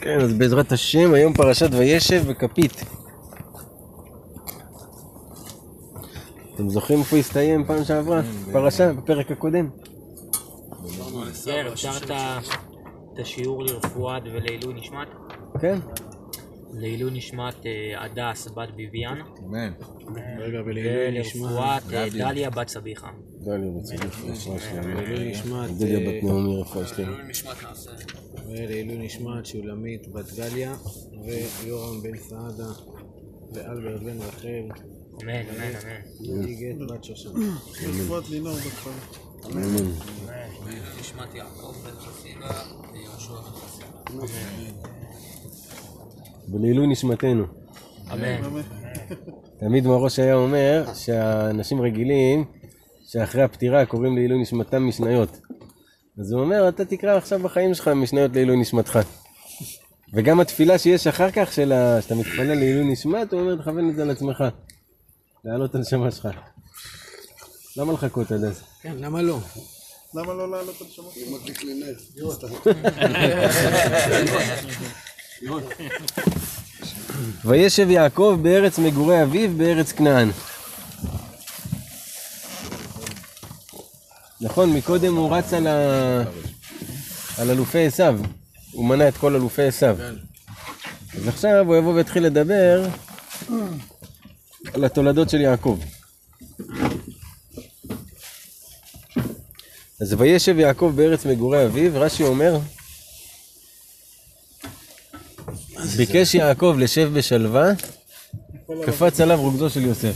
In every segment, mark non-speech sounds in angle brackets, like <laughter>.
כן, אז בעזרת השם, היום פרשת וישב וכפית. אתם זוכרים איפה הסתיים פעם שעברה? פרשה, בפרק הקודם. כן, את השיעור לרפואת ולעילוי נשמת? כן? לעילוי נשמת אה, הדס בת ביביאן, אמן. נשמת, ולרפואת אה, דליה בת סביחה. דליה בצדיק, רפואה שלמה. דליה אה, בת נעמי, רפואה שלמה. ולעילוי נשמת שולמית בת גליה, ויורם בן סעדה, ואלברט בן רחל, אמן, אמן, אמן. וגיגת בת שושנה. רפואת לינור בכפר. אמן. נשמת יעקב בן חסידה ויהושע בן חסידה. ולעילוי נשמתנו. אמן. תמיד מראש היה אומר שהאנשים רגילים שאחרי הפטירה קוראים לעילוי נשמתם משניות. אז הוא אומר, אתה תקרא עכשיו בחיים שלך משניות לעילוי נשמתך. וגם התפילה שיש אחר כך, של ה- שאתה מתפלל לעילוי נשמת, הוא אומר, תכוון את זה על עצמך. להעלות על שמה שלך. למה לחכות עד אז? כן, למה לא? למה לא לעלות על שמות? וישב יעקב בארץ מגורי אביו בארץ כנען. נכון, מקודם הוא רץ על, ה... על אלופי עשיו. הוא מנה את כל אלופי עשיו. אז עכשיו הוא יבוא ויתחיל לדבר על התולדות של יעקב. אז וישב יעקב בארץ מגורי אביו, רש"י אומר, ביקש יעקב לשב בשלווה, קפץ עליו רוגזו של יוסף.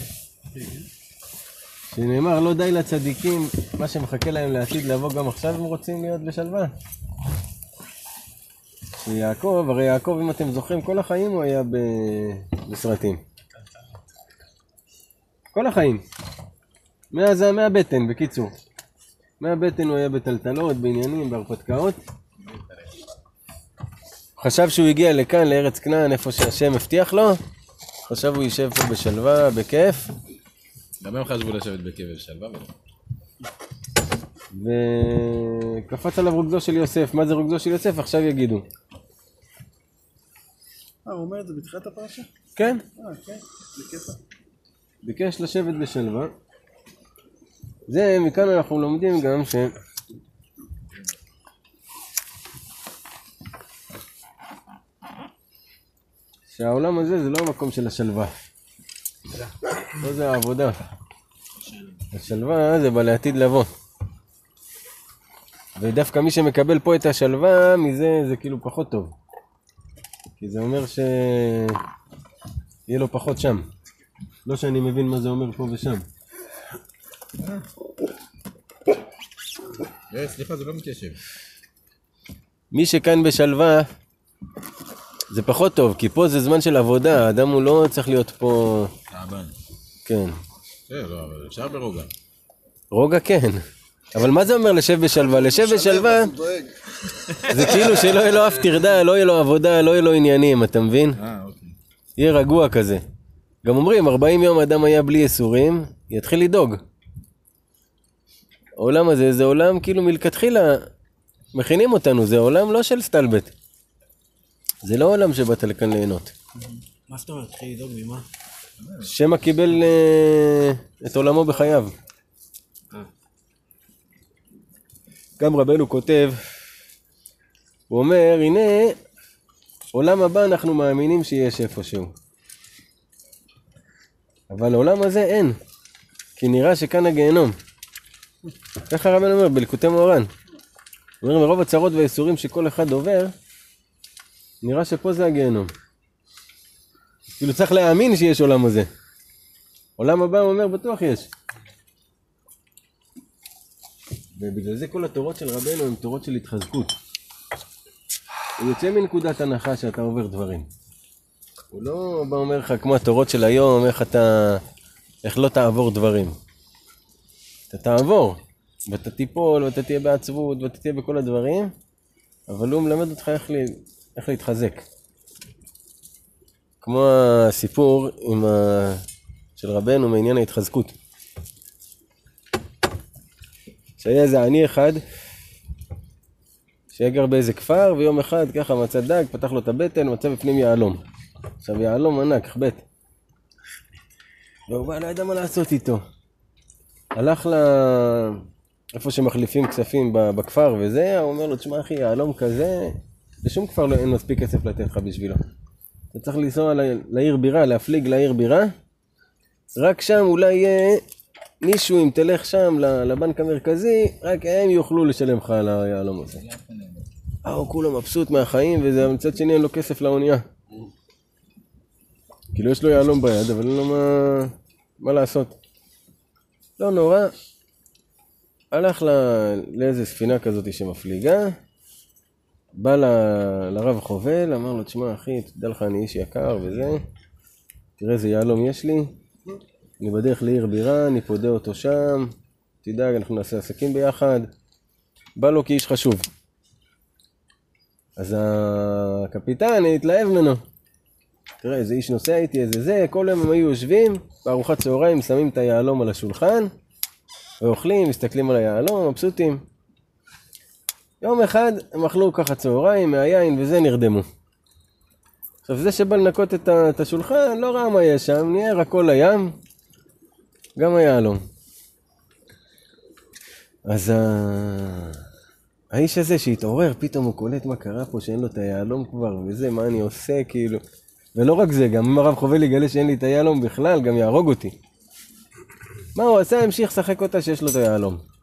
שנאמר, לא די לצדיקים, מה שמחכה להם לעתיד לבוא גם עכשיו הם רוצים להיות בשלווה. שיעקב, הרי יעקב, אם אתם זוכרים, כל החיים הוא היה בסרטים. כל החיים. מאז, מהבטן, בקיצור. מהבטן הוא היה בטלטלות, בעניינים, בהרפתקאות. חשב שהוא הגיע לכאן, לארץ כנען, איפה שהשם הבטיח לו. חשב הוא יישב פה בשלווה, בכיף. גם הם חשבו לשבת בכבש שלווה. וקפץ עליו רוגזו של יוסף. מה זה רוגזו של יוסף? עכשיו יגידו. אה, הוא אומר את זה בתחילת הפרשה? כן, אה, כן, זה קטע. ביקש לשבת בשלווה. זה, מכאן אנחנו לומדים גם ש... שהעולם הזה זה לא המקום של השלווה. פה זה העבודה. השלווה זה בלעתיד לבוא. ודווקא מי שמקבל פה את השלווה, מזה זה כאילו פחות טוב. כי זה אומר ש... יהיה לו פחות שם. לא שאני מבין מה זה אומר פה ושם. אה, סליחה, זה לא מתיישב. מי שכאן בשלווה, זה פחות טוב, כי פה זה זמן של עבודה, האדם הוא לא צריך להיות פה... תעבן. כן. כן, לא, אבל אפשר ברוגע. רוגע כן. אבל מה זה אומר לשב בשלווה? לשב בשלווה זה כאילו שלא יהיה לו אף טרדה, לא יהיה לו עבודה, לא יהיה לו עניינים, אתה מבין? אה, אוקיי. יהיה רגוע כזה. גם אומרים, 40 יום אדם היה בלי ייסורים, יתחיל לדאוג. העולם הזה זה עולם כאילו מלכתחילה מכינים אותנו, זה עולם לא של סטלבט. זה לא עולם שבאת לכאן ליהנות. מה זאת אומרת? התחיל לדאוג ממה? שמא קיבל אה, את עולמו בחייו. גם רבנו כותב, הוא אומר, הנה, עולם הבא אנחנו מאמינים שיש איפשהו. אבל העולם הזה אין, כי נראה שכאן הגיהנום. ככה רבנו אומר בלקוטי מוהר"ן. הוא אומר, מרוב הצרות והייסורים שכל אחד עובר, נראה שפה זה הגיהנום. כאילו צריך להאמין שיש עולם הזה. עולם הבא הוא אומר בטוח יש. ובגלל זה כל התורות של רבנו הן תורות של התחזקות. הוא יוצא מנקודת הנחה שאתה עובר דברים. הוא לא בא אומר לך כמו התורות של היום, איך אתה, איך לא תעבור דברים. אתה תעבור, ואתה תיפול, ואתה תהיה בעצבות, ואתה תהיה בכל הדברים, אבל הוא מלמד אותך איך, ל... איך להתחזק. כמו הסיפור עם ה... של רבנו מעניין ההתחזקות. שהיה איזה עני אחד שהיה גר באיזה כפר, ויום אחד ככה מצא דג, פתח לו את הבטן, מצא בפנים יהלום. עכשיו יהלום ענק, חבט. והוא בא, לא ידע מה לעשות איתו. הלך ל... איפה שמחליפים כספים בכפר וזה, הוא אומר לו, תשמע אחי, יהלום כזה, בשום כפר לא אין מספיק כסף לתת לך בשבילו. אתה צריך לנסוע לעיר בירה, להפליג לעיר בירה, רק שם אולי יהיה מישהו, אם תלך שם לבנק המרכזי, רק הם יוכלו לשלם לך על היהלום הזה. אה, הוא כולו מבסוט מהחיים, וזה, מצד שני אין לו כסף לאונייה. כאילו יש לו יהלום ביד, אבל אין לו מה, מה לעשות. לא נורא, הלך ל... לאיזה ספינה כזאת שמפליגה, בא ל... לרב חובל, אמר לו, תשמע אחי, תדע לך, אני איש יקר וזה, תראה איזה יהלום יש לי, אני בדרך לעיר בירה, אני פודה אותו שם, תדאג, אנחנו נעשה עסקים ביחד. בא לו כאיש חשוב. אז הקפיטן התלהב ממנו. תראה, איזה איש נוסע איתי, איזה זה, כל יום הם היו יושבים, בארוחת צהריים שמים את היהלום על השולחן, ואוכלים, מסתכלים על היהלום, מבסוטים. יום אחד הם אכלו ככה צהריים, מהיין וזה, נרדמו. עכשיו זה שבא לנקות את, השולחן, לא ראה מה יש שם, נהיה הכל לים, גם היהלום. אז ה... האיש הזה שהתעורר, פתאום הוא קולט מה קרה פה, שאין לו את היהלום כבר, וזה, מה אני עושה, כאילו. ולא רק זה, גם אם הרב חובל יגלה שאין לי את היהלום בכלל, גם יהרוג אותי. מה הוא עשה? המשיך לשחק אותה שיש לו את היהלום.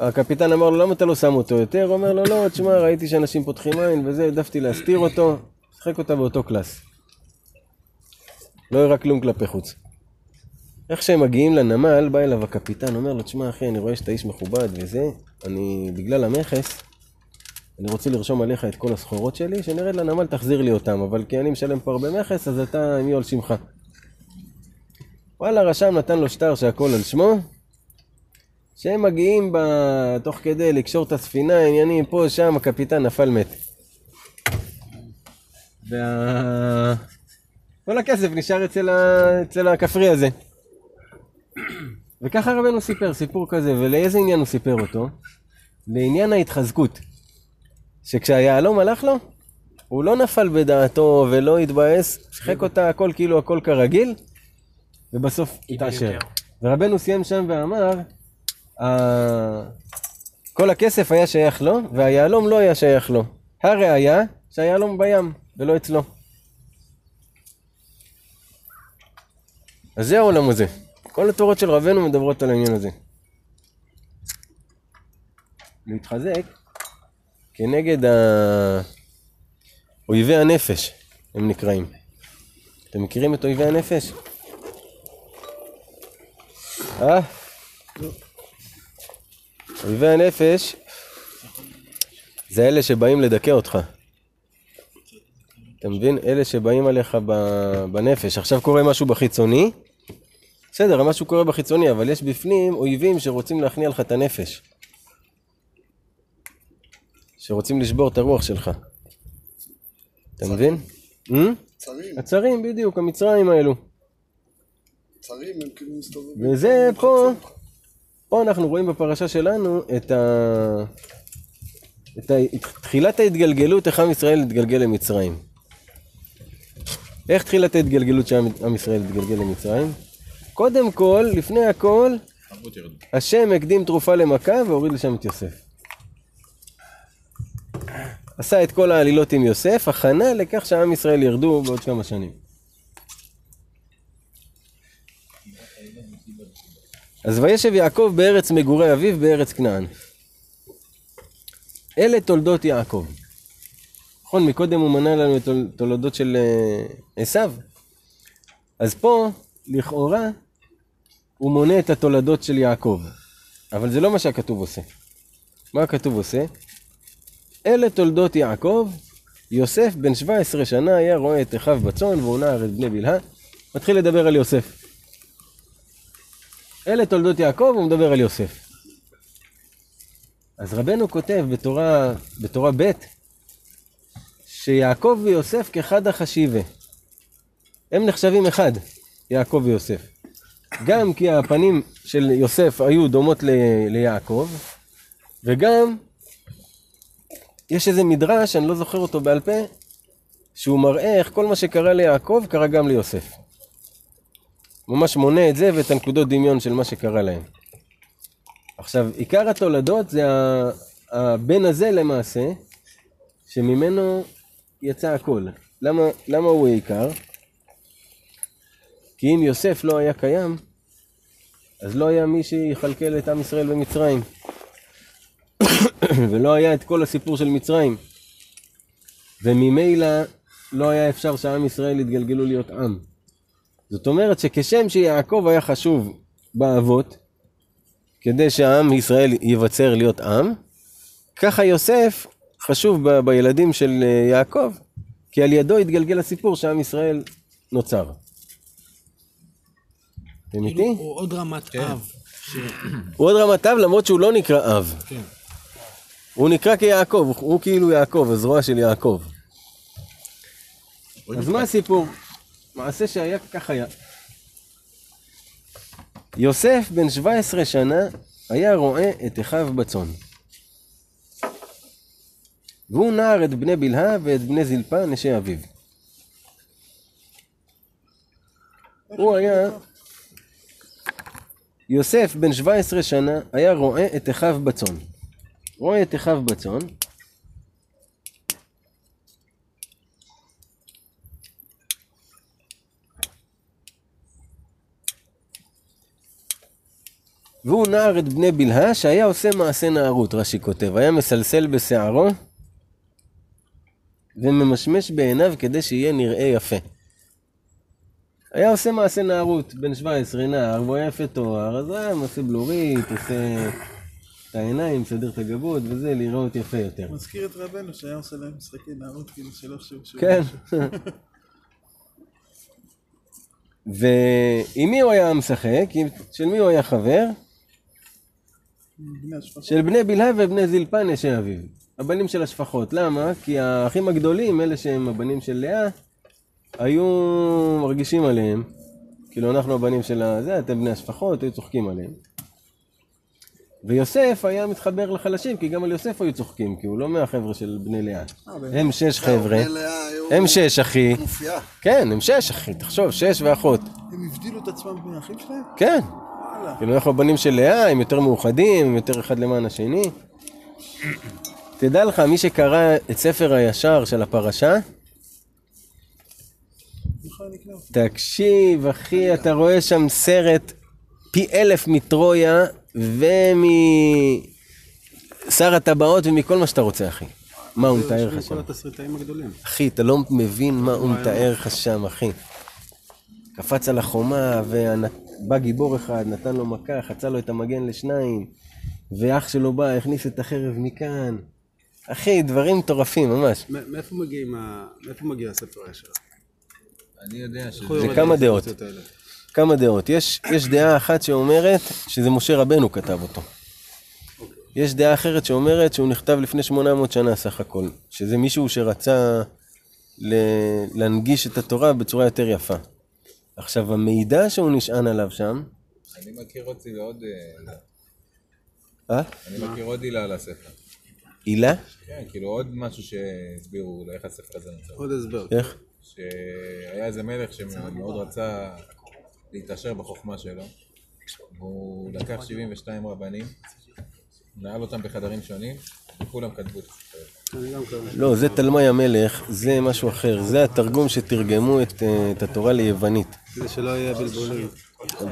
הקפיטן אמר לו, למה אתה לא שם אותו יותר? הוא אומר לו, לא, תשמע, ראיתי שאנשים פותחים עין וזה, העדפתי להסתיר אותו, שחק אותה באותו קלאס. לא הראה כלום כלפי חוץ. איך שהם מגיעים לנמל, בא אליו הקפיטן, אומר לו, תשמע אחי, אני רואה שאתה איש מכובד וזה, אני, בגלל המכס, אני רוצה לרשום עליך את כל הסחורות שלי, שנרד לנמל תחזיר לי אותם, אבל כי אני משלם פה הרבה מכס, אז אתה, הם יהיו על שמך. וואלה, רשם נתן לו שטר שהכל על שמו, שהם מגיעים ב... תוך כדי לקשור את הספינה, עניינים פה, שם, הקפיטן נפל מת. וה... כל הכסף נשאר אצל, ה... אצל הכפרי הזה. וככה רבנו סיפר, סיפור כזה, ולאיזה עניין הוא סיפר אותו? לעניין ההתחזקות. שכשהיהלום הלך לו, הוא לא נפל בדעתו ולא התבאס, שיחק אותה הכל כאילו הכל כרגיל, ובסוף התעשר. ורבנו סיים שם ואמר, "ה- כל הכסף היה שייך לו, והיהלום לא היה שייך לו. הראיה שהיהלום בים, ולא אצלו. אז זה העולם הזה. כל התורות של רבנו מדברות על העניין הזה. להתחזק כנגד ה... אויבי הנפש, הם נקראים. אתם מכירים את אויבי הנפש? אה? אויבי הנפש זה אלה שבאים לדכא אותך. אתה מבין? אלה שבאים עליך בנפש. עכשיו קורה משהו בחיצוני, בסדר, משהו קורה בחיצוני, אבל יש בפנים אויבים שרוצים להכניע לך את הנפש. שרוצים לשבור את הרוח שלך. אתה מבין? אה? צרים, הצרים, בדיוק, המצרים האלו. צרים הם כאילו מסתובבים. וזה פה, פה אנחנו רואים בפרשה שלנו את ה... את ה... תחילת ההתגלגלות, איך עם ישראל התגלגל למצרים. איך תחילת ההתגלגלות שעם ישראל התגלגל למצרים? קודם כל, לפני הכל. השם הקדים תרופה למכה והוריד לשם את יוסף. עשה את כל העלילות עם יוסף, הכנה לכך שעם ישראל ירדו בעוד כמה שנים. אז וישב יעקב בארץ מגורי אביו בארץ כנען. אלה תולדות יעקב. נכון, מקודם הוא מנה לנו את תול- תולדות של אה, עשיו. אז פה, לכאורה, הוא מונה את התולדות של יעקב. אבל זה לא מה שהכתוב עושה. מה הכתוב עושה? אלה תולדות יעקב, יוסף בן 17 שנה היה רואה את אחיו בצאן נער את בני בלהה. מתחיל לדבר על יוסף. אלה תולדות יעקב, הוא מדבר על יוסף. אז רבנו כותב בתורה, בתורה ב' שיעקב ויוסף כחד החשיבה. הם נחשבים אחד, יעקב ויוסף. גם כי הפנים של יוסף היו דומות ל- ליעקב, וגם יש איזה מדרש, אני לא זוכר אותו בעל פה, שהוא מראה איך כל מה שקרה ליעקב קרה גם ליוסף. ממש מונה את זה ואת הנקודות דמיון של מה שקרה להם. עכשיו, עיקר התולדות זה הבן הזה למעשה, שממנו יצא הכל. למה, למה הוא העיקר? כי אם יוסף לא היה קיים, אז לא היה מי שיכלכל את עם ישראל במצרים. <coughs> ולא היה את כל הסיפור של מצרים. וממילא לא היה אפשר שעם ישראל יתגלגלו להיות עם. זאת אומרת שכשם שיעקב היה חשוב באבות, כדי שעם ישראל ייווצר להיות עם, ככה יוסף חשוב ב- בילדים של אה, יעקב, כי על ידו התגלגל הסיפור שעם ישראל נוצר. אתם איתי? כאילו, הוא עוד רמת אב. ש- הוא עוד רמת אב למרות שהוא לא נקרא אב. כן. הוא נקרא כיעקב, הוא כאילו יעקב, הזרוע של יעקב. אז מה הסיפור? מעשה שהיה כך היה. יוסף בן 17 שנה היה רועה את אחיו בצאן. והוא נער את בני בלהה ואת בני זלפה נשי אביו. הוא היה... יוסף בן 17 שנה היה רועה את אחיו בצאן. רואה את אחיו בצאן. והוא נער את בני בלהה שהיה עושה מעשה נערות, רש"י כותב. היה מסלסל בשערו וממשמש בעיניו כדי שיהיה נראה יפה. היה עושה מעשה נערות, בן 17, נער, והוא היה יפה תואר, אז היה עושה בלורית, עושה את העיניים, מסדר את הגבות וזה, להיראות יפה יותר. מזכיר את רבנו שהיה עושה להם משחקי נערות, כאילו שלא חשוב שהוא... כן. ועם <laughs> מי הוא היה משחק? של מי הוא היה חבר? של בני בלהה ובני זלפה נשי אביו. הבנים של השפחות. למה? כי האחים הגדולים, אלה שהם הבנים של לאה, היו מרגישים עליהם. כאילו אנחנו הבנים של הזה, אתם בני השפחות, היו צוחקים עליהם. ויוסף היה מתחבר לחלשים, כי גם על יוסף היו צוחקים, כי הוא לא מהחבר'ה של בני לאה. הם שש חבר'ה, לאה היו הם שש אחי. כן, הם שש אחי, תחשוב, שש ואחות. הם הבדילו את עצמם מהאחים שלהם? כן. כאילו אנחנו הבנים של לאה, הם יותר מאוחדים, הם יותר אחד למען השני. תדע לך, מי שקרא את ספר הישר של הפרשה. תקשיב, אחי, אתה רואה שם סרט פי אלף מטרויה ומשר הטבעות ומכל מה שאתה רוצה, אחי. מה הוא מתאר לך שם? אחי, אתה לא מבין מה הוא מתאר לך שם, אחי. קפץ על החומה, ובא גיבור אחד, נתן לו מכה, חצה לו את המגן לשניים, ואח שלו בא, הכניס את החרב מכאן. אחי, דברים מטורפים, ממש. מאיפה מגיע הספר הישר? אני יודע הוא זה כמה דעות. כמה דעות. יש, יש דעה אחת שאומרת שזה משה רבנו כתב אותו. יש דעה אחרת שאומרת שהוא נכתב לפני 800 שנה סך הכל. שזה מישהו שרצה ל- להנגיש את התורה בצורה יותר יפה. עכשיו, המידע שהוא נשען עליו שם, אני מכיר אותי לעוד... אה? אני מכיר עוד עילה על הספר. הילה? כן, כאילו עוד משהו שהסבירו איך הספר הזה נוצר. עוד הסבר. איך? שהיה איזה מלך שמאוד רצה להתעשר בחוכמה שלו. והוא לקח 72 רבנים, נעל אותם בחדרים שונים, וכולם כתבו את הספר. לא, זה תלמי המלך, זה משהו אחר. זה התרגום שתרגמו את, אה, את התורה ליוונית. כדי שלא יהיה בלבולים.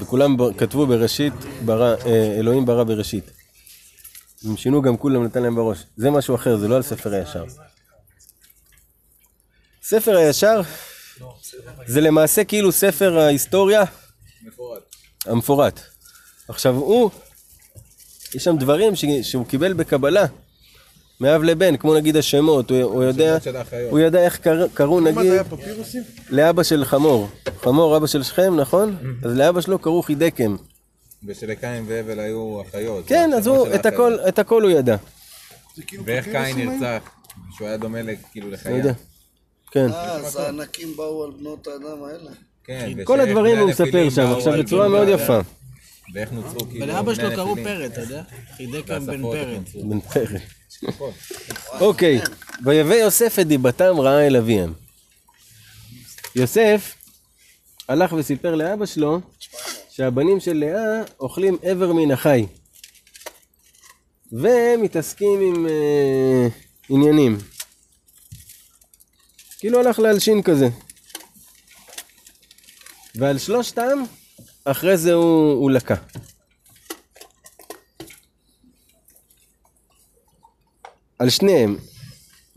וכולם כתבו בראשית, ברא, אה, אלוהים ברא בראשית. הם שינו גם כולם נתן להם בראש. זה משהו אחר, זה לא על ספר הישר. ספר הישר זה למעשה כאילו ספר ההיסטוריה מפורט. המפורט. עכשיו הוא, יש שם דברים שהוא קיבל בקבלה, מאב לבן, כמו נגיד השמות, הוא, הוא יודע. הוא יודע איך קר, קראו מה זה נגיד היה פפירוסים? לאבא של חמור. חמור אבא של שכם, נכון? אז לאבא שלו קראו חידקם. ושלקין והבל היו אחיות. כן, אז הוא, את. הכל, את הכל הוא ידע. זה כאילו ואיך קין? נרצח, שהוא היה דומה כאילו לחיה. יודע. כן. אה, אז הענקים באו על בנות האדם האלה. כן, כל הדברים הוא מספר שם, עכשיו בצורה מאוד. יפה. ואיך נוצרו כאילו ולאבא שלו קראו. פרט, אתה יודע? חידק בן פרט. נוצרו. בן פרק. אוקיי, ויבא יוסף את דיבתם רעה אל אביהם. יוסף הלך וסיפר לאבא שלו שהבנים של לאה אוכלים איבר מן החי. ומתעסקים עם אה, עניינים. כאילו הלך להלשין כזה. ועל שלושתם, אחרי זה הוא, הוא לקה. על שניהם,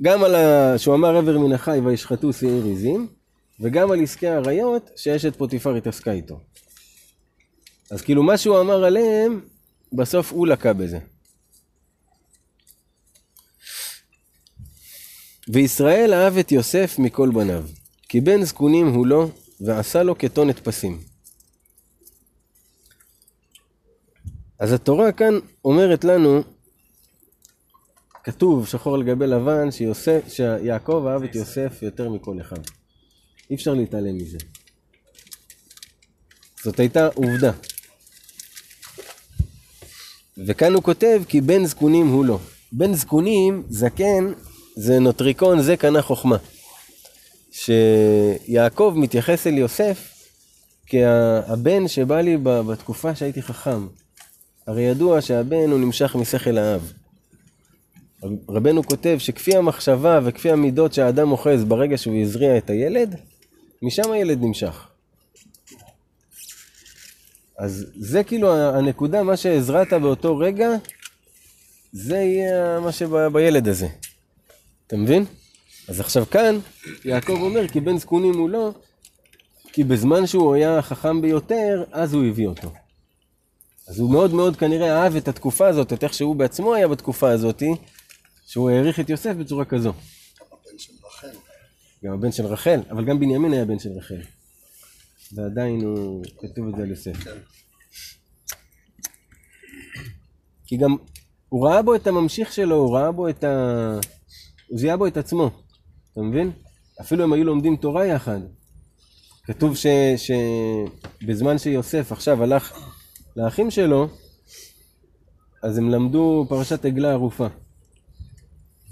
גם על ה... שהוא אמר עבר מן החי וישחטו שעיר עזים, וגם על עסקי האריות שאשת פוטיפר התעסקה איתו. אז כאילו מה שהוא אמר עליהם, בסוף הוא לקה בזה. וישראל אהב את יוסף מכל בניו, כי בן זקונים הוא לו, ועשה לו כתונת פסים. אז התורה כאן אומרת לנו, כתוב שחור על גבי לבן, שיוסף, שיעקב אהב את יוסף יותר מכל אחד. אי אפשר להתעלם מזה. זאת הייתה עובדה. וכאן הוא כותב כי בן זקונים הוא לא. בן זקונים, זקן, זה נוטריקון, זה קנה חוכמה. שיעקב מתייחס אל יוסף כהבן שבא לי בתקופה שהייתי חכם. הרי ידוע שהבן הוא נמשך משכל האב. רבנו כותב שכפי המחשבה וכפי המידות שהאדם אוחז ברגע שהוא הזריע את הילד, משם הילד נמשך. אז זה כאילו הנקודה, מה שהזרעת באותו רגע, זה יהיה מה שבילד הזה. אתה מבין? אז עכשיו כאן, יעקב אומר, כי בן זקונים הוא לא, כי בזמן שהוא היה החכם ביותר, אז הוא הביא אותו. אז הוא מאוד מאוד כנראה אהב את התקופה הזאת, את איך שהוא בעצמו היה בתקופה הזאת, שהוא העריך את יוסף בצורה כזו. הבן של רחל. גם הבן של רחל, אבל גם בנימין היה בן של רחל. ועדיין הוא כתוב את זה על יוסף. כן. כי גם הוא ראה בו את הממשיך שלו, הוא ראה בו את ה... הוא זיהה בו את עצמו, אתה מבין? אפילו הם היו לומדים תורה יחד. כתוב ש... שבזמן שיוסף עכשיו הלך לאחים שלו, אז הם למדו פרשת עגלה ערופה.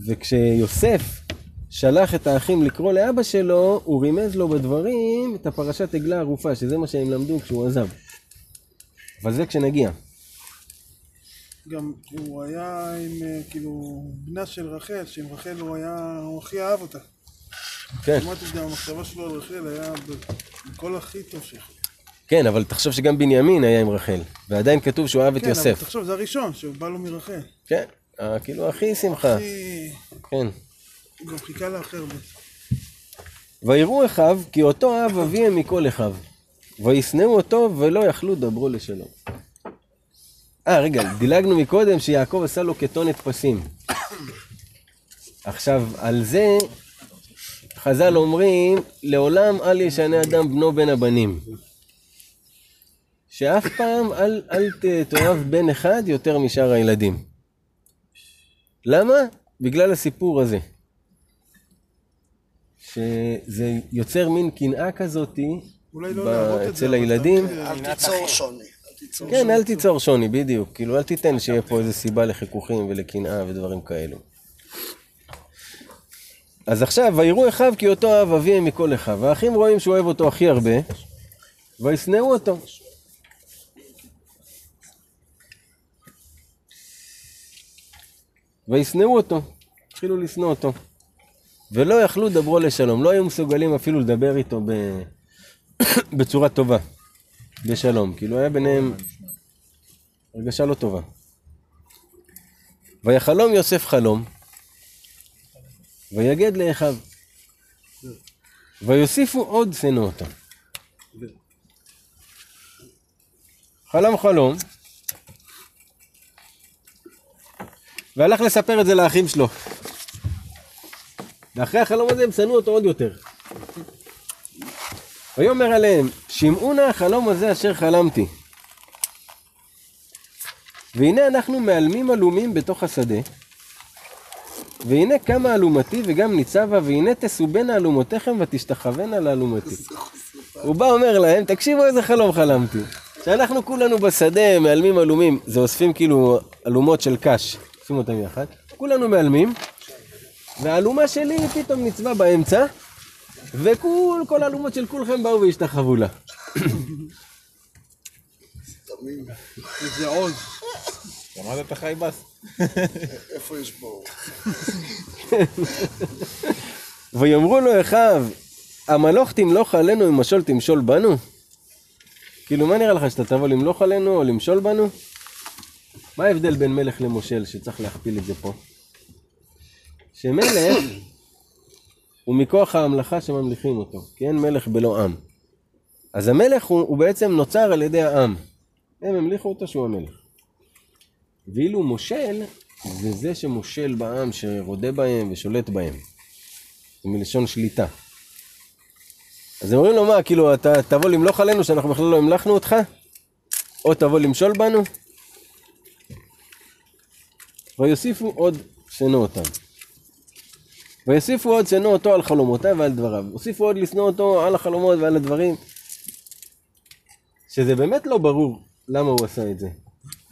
וכשיוסף שלח את האחים לקרוא לאבא שלו, הוא רימז לו בדברים את הפרשת עגלה ערופה, שזה מה שהם למדו כשהוא עזב. אבל זה כשנגיע. גם הוא היה עם, אה, כאילו, בנה של רחל, שעם רחל הוא היה, הוא הכי אהב אותה. כן. שמעתי שגם המחשבה שלו על רחל היה בכל הכי טוב שיכול. כן, אבל תחשוב שגם בנימין היה עם רחל, ועדיין כתוב שהוא אהב את כן, אבל יוסף. תחשוב, זה הראשון, שהוא בא לו מרחל. כן, כאילו הכי שמחה. הכי... כן. גם חיכה לאחר. ויראו אחיו, כי אותו אהב אביהם מכל אחיו. וישנאו אותו ולא יכלו דברו לשלום. אה, רגע, דילגנו מקודם שיעקב עשה לו כתונת פסים. עכשיו, על זה חז"ל אומרים, לעולם אל ישנה אדם בנו בין הבנים. שאף פעם אל, אל תאהב בן אחד יותר משאר הילדים. למה? בגלל הסיפור הזה. שזה יוצר מין קנאה כזאתי לא. אצל הילדים. אל תיצור שוני. אל תיצור כן, אל תיצור שוני, בדיוק. כאילו, אל תיתן שיהיה פה איזה סיבה לחיכוכים ולקנאה ודברים כאלו. אז עכשיו, ויראו אחיו כי אותו אהב אביהם מכל אחיו. האחים רואים שהוא אוהב אותו הכי הרבה, וישנאו אותו. וישנאו אותו, התחילו לשנוא אותו. ולא יכלו דברו לשלום, לא היו מסוגלים אפילו לדבר איתו ב... <coughs> בצורה טובה, בשלום. כאילו היה ביניהם הרגשה לא טובה. ויחלום יוסף חלום, ויגד לאחיו. ויוסיפו עוד שנוא אותו. חלם חלום, והלך לספר את זה לאחים שלו. ואחרי החלום הזה הם שנאו אותו עוד יותר. ויאמר עליהם, שמעו נא החלום הזה אשר חלמתי. והנה אנחנו מעלמים עלומים בתוך השדה, והנה קמה אלומתי וגם ניצבה, והנה תסובנה אלומותיכם ותשתחוונה לאלומתי. הוא בא אומר להם, תקשיבו איזה חלום חלמתי. שאנחנו כולנו בשדה מעלמים עלומים, זה אוספים כאילו אלומות של קש, אוספים אותם יחד, כולנו מעלמים, והאלומה שלי פתאום ניצבה באמצע, וכל כל האלומות של כולכם באו והשתחוו לה. איזה עוז. שמעת את החייבס? איפה יש בור? ויאמרו לו אחיו, המלוך תמלוך עלינו ומשול תמשול בנו? כאילו, מה נראה לך, שאתה תבוא למלוך עלינו או למשול בנו? מה ההבדל בין מלך למושל שצריך להכפיל את זה פה? שמלך הוא מכוח ההמלכה שממליכים אותו, כי אין מלך בלא עם. אז המלך הוא, הוא בעצם נוצר על ידי העם. הם המליכו אותו שהוא המלך. ואילו מושל, זה זה שמושל בעם, שרודה בהם ושולט בהם. זה מלשון שליטה. אז הם אומרים לו, מה, כאילו, אתה תבוא למלוך עלינו שאנחנו בכלל לא המלכנו אותך? או תבוא למשול בנו? ויוסיפו עוד שנוא אותם. ויוסיפו עוד שנוא אותו על חלומותיו ועל דבריו. הוסיפו עוד לשנוא אותו על החלומות ועל הדברים. שזה באמת לא ברור למה הוא עשה את זה.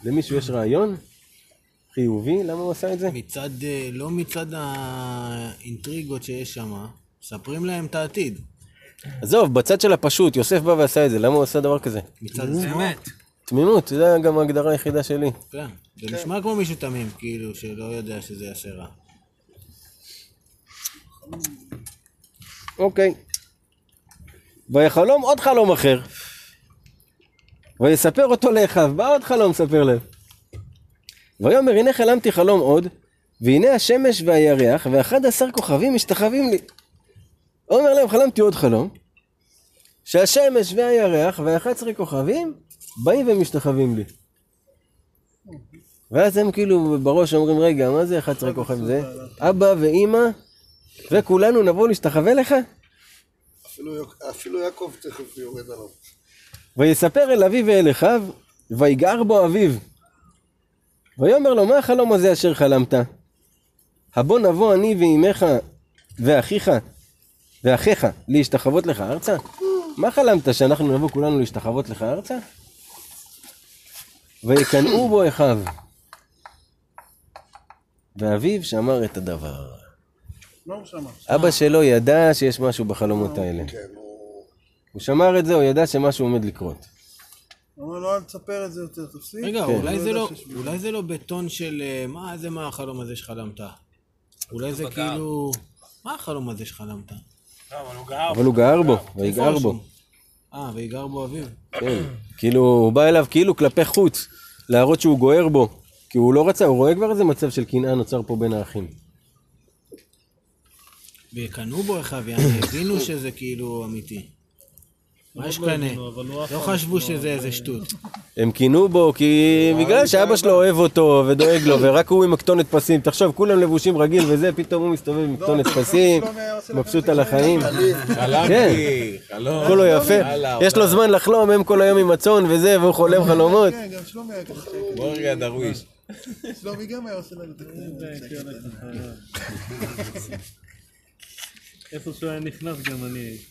למישהו יש רעיון חיובי למה הוא עשה את זה? מצד, אה, לא מצד האינטריגות שיש שם, מספרים להם את העתיד. עזוב, בצד של הפשוט, יוסף בא ועשה את זה, למה הוא עשה דבר כזה? מצד. באמת. תמימות, זה גם ההגדרה היחידה שלי. כן. זה נשמע כמו מישהו תמים, כאילו, שלא יודע שזה יעשה רע. אוקיי. ויחלום עוד חלום אחר. ויספר אותו לאחיו, בא עוד חלום ספר להם. ויאמר הנה חלמתי חלום עוד, והנה השמש והירח ואחד עשר כוכבים משתחווים לי. אומר להם חלמתי עוד חלום, שהשמש והירח ואחד עשרה כוכבים באים ומשתחווים לי. ואז הם כאילו בראש אומרים רגע מה זה 11 כוכבים זה? אבא ואימא וכולנו נבוא להשתחווה לך? אפילו יעקב תכף יורד עליו. ויספר אל אביו ואל אחיו, ויגער בו אביו. ויאמר לו, מה החלום הזה אשר חלמת? הבוא נבוא אני ואימך ואחיך ואחיך להשתחוות לך ארצה? מה חלמת, שאנחנו נבוא כולנו להשתחוות לך ארצה? ויקנאו בו אחיו. ואביו שמר את הדבר. לא הוא. אבא שלו ידע שיש משהו בחלומות האלה. כן, הוא... הוא שמר את זה, הוא ידע שמשהו עומד לקרות. הוא אומר לו, אל תספר את זה יותר, תפסיק. רגע, כן. אולי זה לא, שיש- אולי זה לא בטון של אה, מה זה מה החלום הזה שחלמת? אולי זה כאילו, מה החלום הזה שחלמת? לא, אבל הוא גר. אבל הוא גער בו, ויגער בו. אה, ויגר בו אביו. כן. כאילו, הוא בא אליו כאילו כלפי חוץ, להראות שהוא גוער בו. כי הוא לא רצה, הוא רואה כבר איזה מצב של קנאה נוצר פה בין האחים. ויקנאו בו אחיו, הבינו שזה כאילו אמיתי. מה יש קנה? לא חשבו שזה איזה שטות. הם קינאו בו כי בגלל שאבא שלו אוהב אותו ודואג לו, ורק הוא עם מקטונת פסים. תחשוב, כולם לבושים רגיל וזה, פתאום הוא מסתובב עם מקטונת פסים, מבסוט את על החיים. חלמתי, חלום. כולו יפה, יש לו זמן לחלום, הם כל היום עם הצאן וזה, והוא חולם חלומות. כן, גם שלומי היה כזה. בוא רגע דרוויש. שלומי גם היה עושה לנו את זה. <laughs> איפה שהוא היה נכנס גם אני הייתי.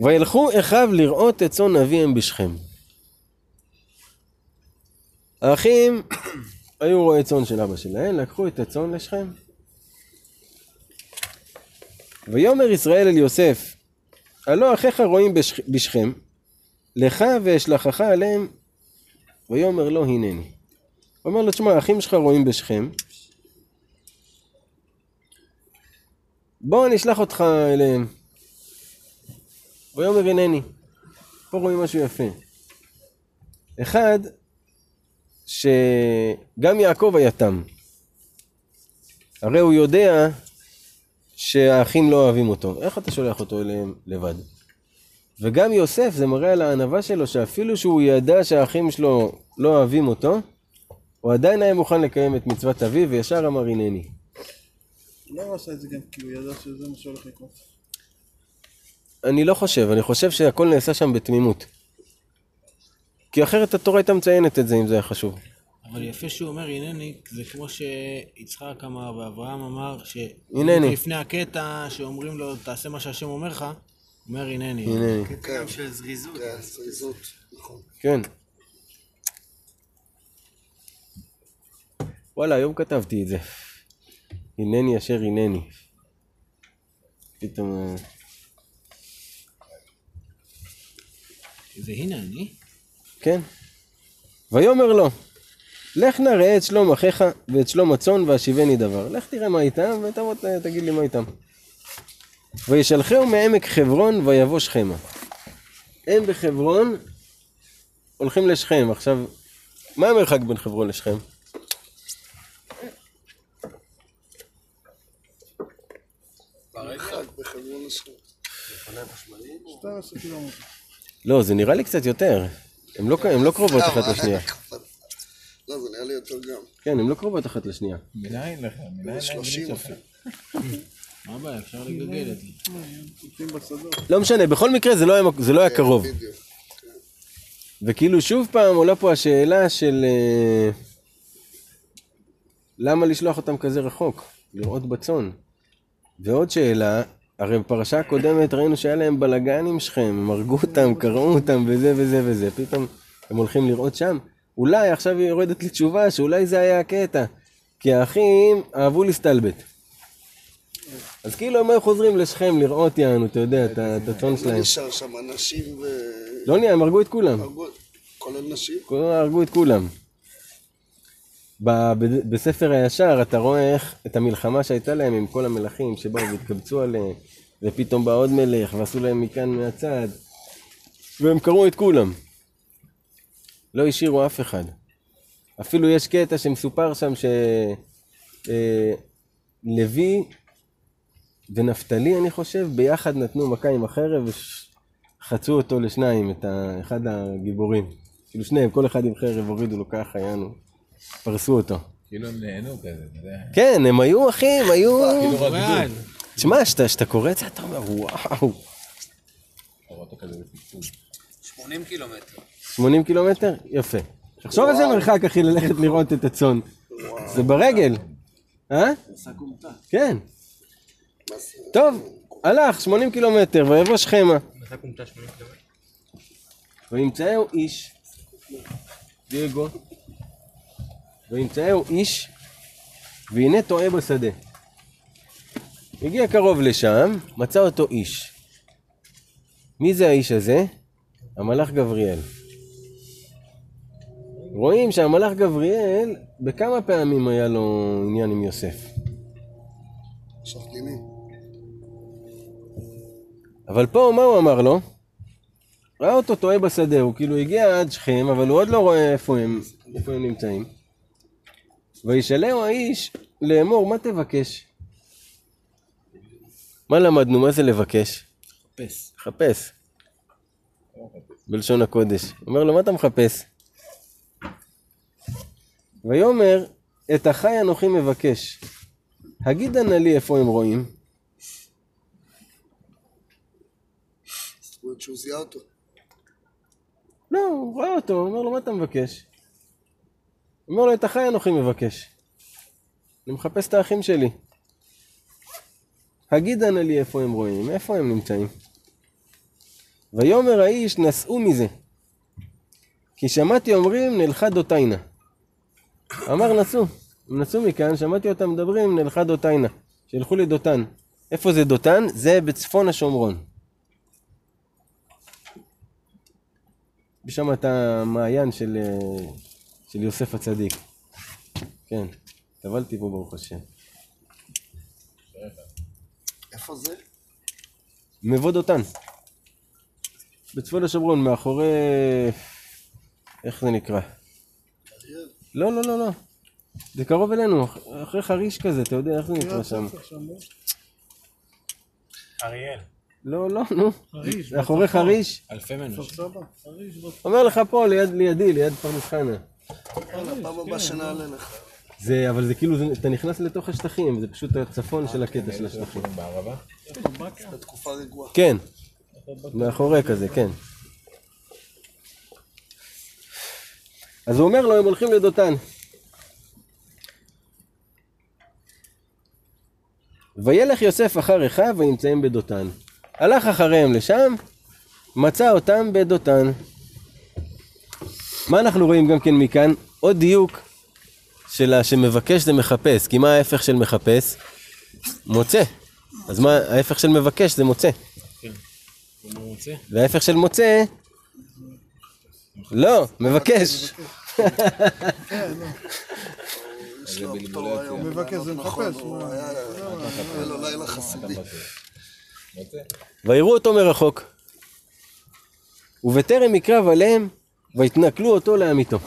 וילכו אחיו לראות את צאן אביהם בשכם. האחים היו רועי צאן של אבא שלהם, לקחו את הצאן לשכם. ויאמר ישראל אל יוסף, הלא אחיך רואים בשכ- בשכם, לך ואשלחך עליהם, ויאמר לו הנני. אומר לו, תשמע, האחים שלך רואים בשכם, בוא אני אשלח אותך אליהם. ויאמר הנני. פה רואים משהו יפה. אחד, שגם יעקב היה תם. הרי הוא יודע שהאחים לא אוהבים אותו. איך אתה שולח אותו אליהם לבד? וגם יוסף, זה מראה על הענווה שלו, שאפילו שהוא ידע שהאחים שלו לא אוהבים אותו, הוא עדיין היה מוכן לקיים את מצוות אביו, וישר אמר הנני. הוא לא עשה את זה גם כי הוא ידע שזה מה שהולך לקרות. אני לא חושב, אני חושב שהכל נעשה שם בתמימות. כי אחרת התורה הייתה מציינת את זה אם זה היה חשוב. אבל יפה שהוא אומר הנני, זה כמו שיצחק אמר ואברהם אמר, ש... הנני. לפני הקטע שאומרים לו תעשה מה שהשם אומר לך, הוא אומר הנני. הנה, כן, של זריזות. כן, זריזות, נכון. כן. וואלה, היום כתבתי את זה. הנני אשר הנני. פתאום... אה, זה הנה אני. כן. ויאמר לו, לך נא ראה את שלום אחיך ואת שלום הצאן והשיבני דבר. לך תראה מה איתם ותבוא ת- תגיד לי מה איתם. וישלחהו מעמק חברון ויבוא שכמה. הם בחברון הולכים לשכם. עכשיו, מה המרחק בין חברון לשכם? חג בחברון השכם. 12 קילומטר. לא, זה נראה לי קצת יותר. הם לא, הם לא קרובות אחת סתם, לשנייה. לא, זה נראה לי יותר גם. כן, הם לא קרובות אחת לשנייה. מנין לך? מנין 30 האנגלית שלך? מה הבעיה? אפשר לגלגל את זה. לא משנה, בכל מקרה זה לא היה, לא היה קרוב. בדיוק. וכאילו שוב פעם עולה פה השאלה של אה, למה לשלוח אותם כזה רחוק? לראות בצאן. ועוד שאלה, הרי בפרשה הקודמת ראינו שהיה להם בלאגן עם שכם, הם הרגו אותם, קרעו אותם וזה וזה וזה, פתאום הם הולכים לראות שם. אולי עכשיו היא יורדת לי תשובה שאולי זה היה הקטע, כי האחים אהבו להסתלבט. אז כאילו הם היו חוזרים לשכם לראות יענו, אתה יודע, את ה- את הצאן לא שלהם. נשאר שם אנשים ו... לא נהיה, הם הרגו את כולם. הרגו-? כולם הרגו את כולם. בספר הישר אתה רואה איך את המלחמה שהייתה להם עם כל המלכים שבאו והתקבצו עליהם ופתאום בא עוד מלך ועשו להם מכאן מהצד והם קראו את כולם. לא השאירו אף אחד. אפילו יש קטע שמסופר שם שלוי ונפתלי אני חושב ביחד נתנו מכה עם החרב וחצו אותו לשניים, את אחד הגיבורים. כאילו שניהם, כל אחד עם חרב הורידו לו ככה, יענו, פרסו אותו. כאילו הם נהנו כזה, אתה יודע. כן, הם היו אחים, היו... כאילו בעד. תשמע, כשאתה קורא את זה, אתה אומר, וואו, אתה רואה אותו כזה בפקפוק. 80 קילומטר. 80 קילומטר? יפה. תחשוב איזה מרחק, אחי, ללכת לראות את הצאן. זה ברגל. אה? כן. טוב, הלך 80 קילומטר, ויבוא שכמה. מרחק אומתה 80 קילומטר. וימצאהו איש, דייגו, וימצאהו איש, והנה טועה בשדה. הגיע קרוב לשם, מצא אותו איש. מי זה האיש הזה? המלאך גבריאל. רואים שהמלאך גבריאל, בכמה פעמים היה לו עניין עם יוסף. שחקנים. אבל פה מה הוא אמר לו? ראה אותו טועה בשדה, הוא כאילו הגיע עד שכם, אבל הוא עוד לא רואה איפה הם, איפה הם נמצאים. וישאלהו האיש לאמור, מה תבקש? מה למדנו? מה זה לבקש? חפש. לחפש. בלשון הקודש. אומר לו, מה אתה מחפש? ויאמר, את החי אנוכי מבקש. הגידה נא לי איפה הם רואים. זאת אומרת שהוא זיהה אותו. לא, הוא ראה אותו, הוא אומר לו, מה אתה מבקש? אומר לו, את החי אנוכי מבקש. אני מחפש את האחים שלי. הגידה נא לי איפה הם רואים, איפה הם נמצאים. ויאמר האיש, נסעו מזה. כי שמעתי אומרים, נלכה דותיינה. אמר, נסעו. הם נסעו מכאן, שמעתי אותם מדברים, נלכה דותיינה. שילכו לדותן. איפה זה דותן? זה בצפון השומרון. יש שם את המעיין של, אה, של יוסף הצדיק. כן, טבלתי פה ברוך השם. איפה זה? מבוא דותן. בצפון השומרון, מאחורי... איך זה נקרא? אריאל? לא, לא, לא, לא. זה קרוב אלינו, אח- אחרי חריש כזה, אתה יודע איך זה נקרא שם. לא? אריאל. לא, לא, נו. חריש, זה אחורי חריש. אלפי מנוש. אומר לך פה, ליד, לידי, ליד פרדס חנה. יאללה, פעם הבאה שנעלה לך. זה, אבל זה כאילו, זה, אתה נכנס לתוך השטחים, זה פשוט הצפון של הקטע של השטחים. בערבה? רגועה. כן, מאחורי כזה, כן. אז הוא אומר לו, הם הולכים לדותן. וילך יוסף אחר אחיו וימצאים בדותן. הלך אחריהם לשם, מצא אותם בדותן. מה אנחנו רואים גם כן מכאן? עוד דיוק של שמבקש זה מחפש, כי מה ההפך של מחפש? מוצא. אז מה ההפך של מבקש זה מוצא. הוא רוצה? וההפך של מוצא... לא, מבקש. הוא זה מחפש? ויראו אותו מרחוק. ובטרם יקרב עליהם, ויתנכלו אותו לעמיתו.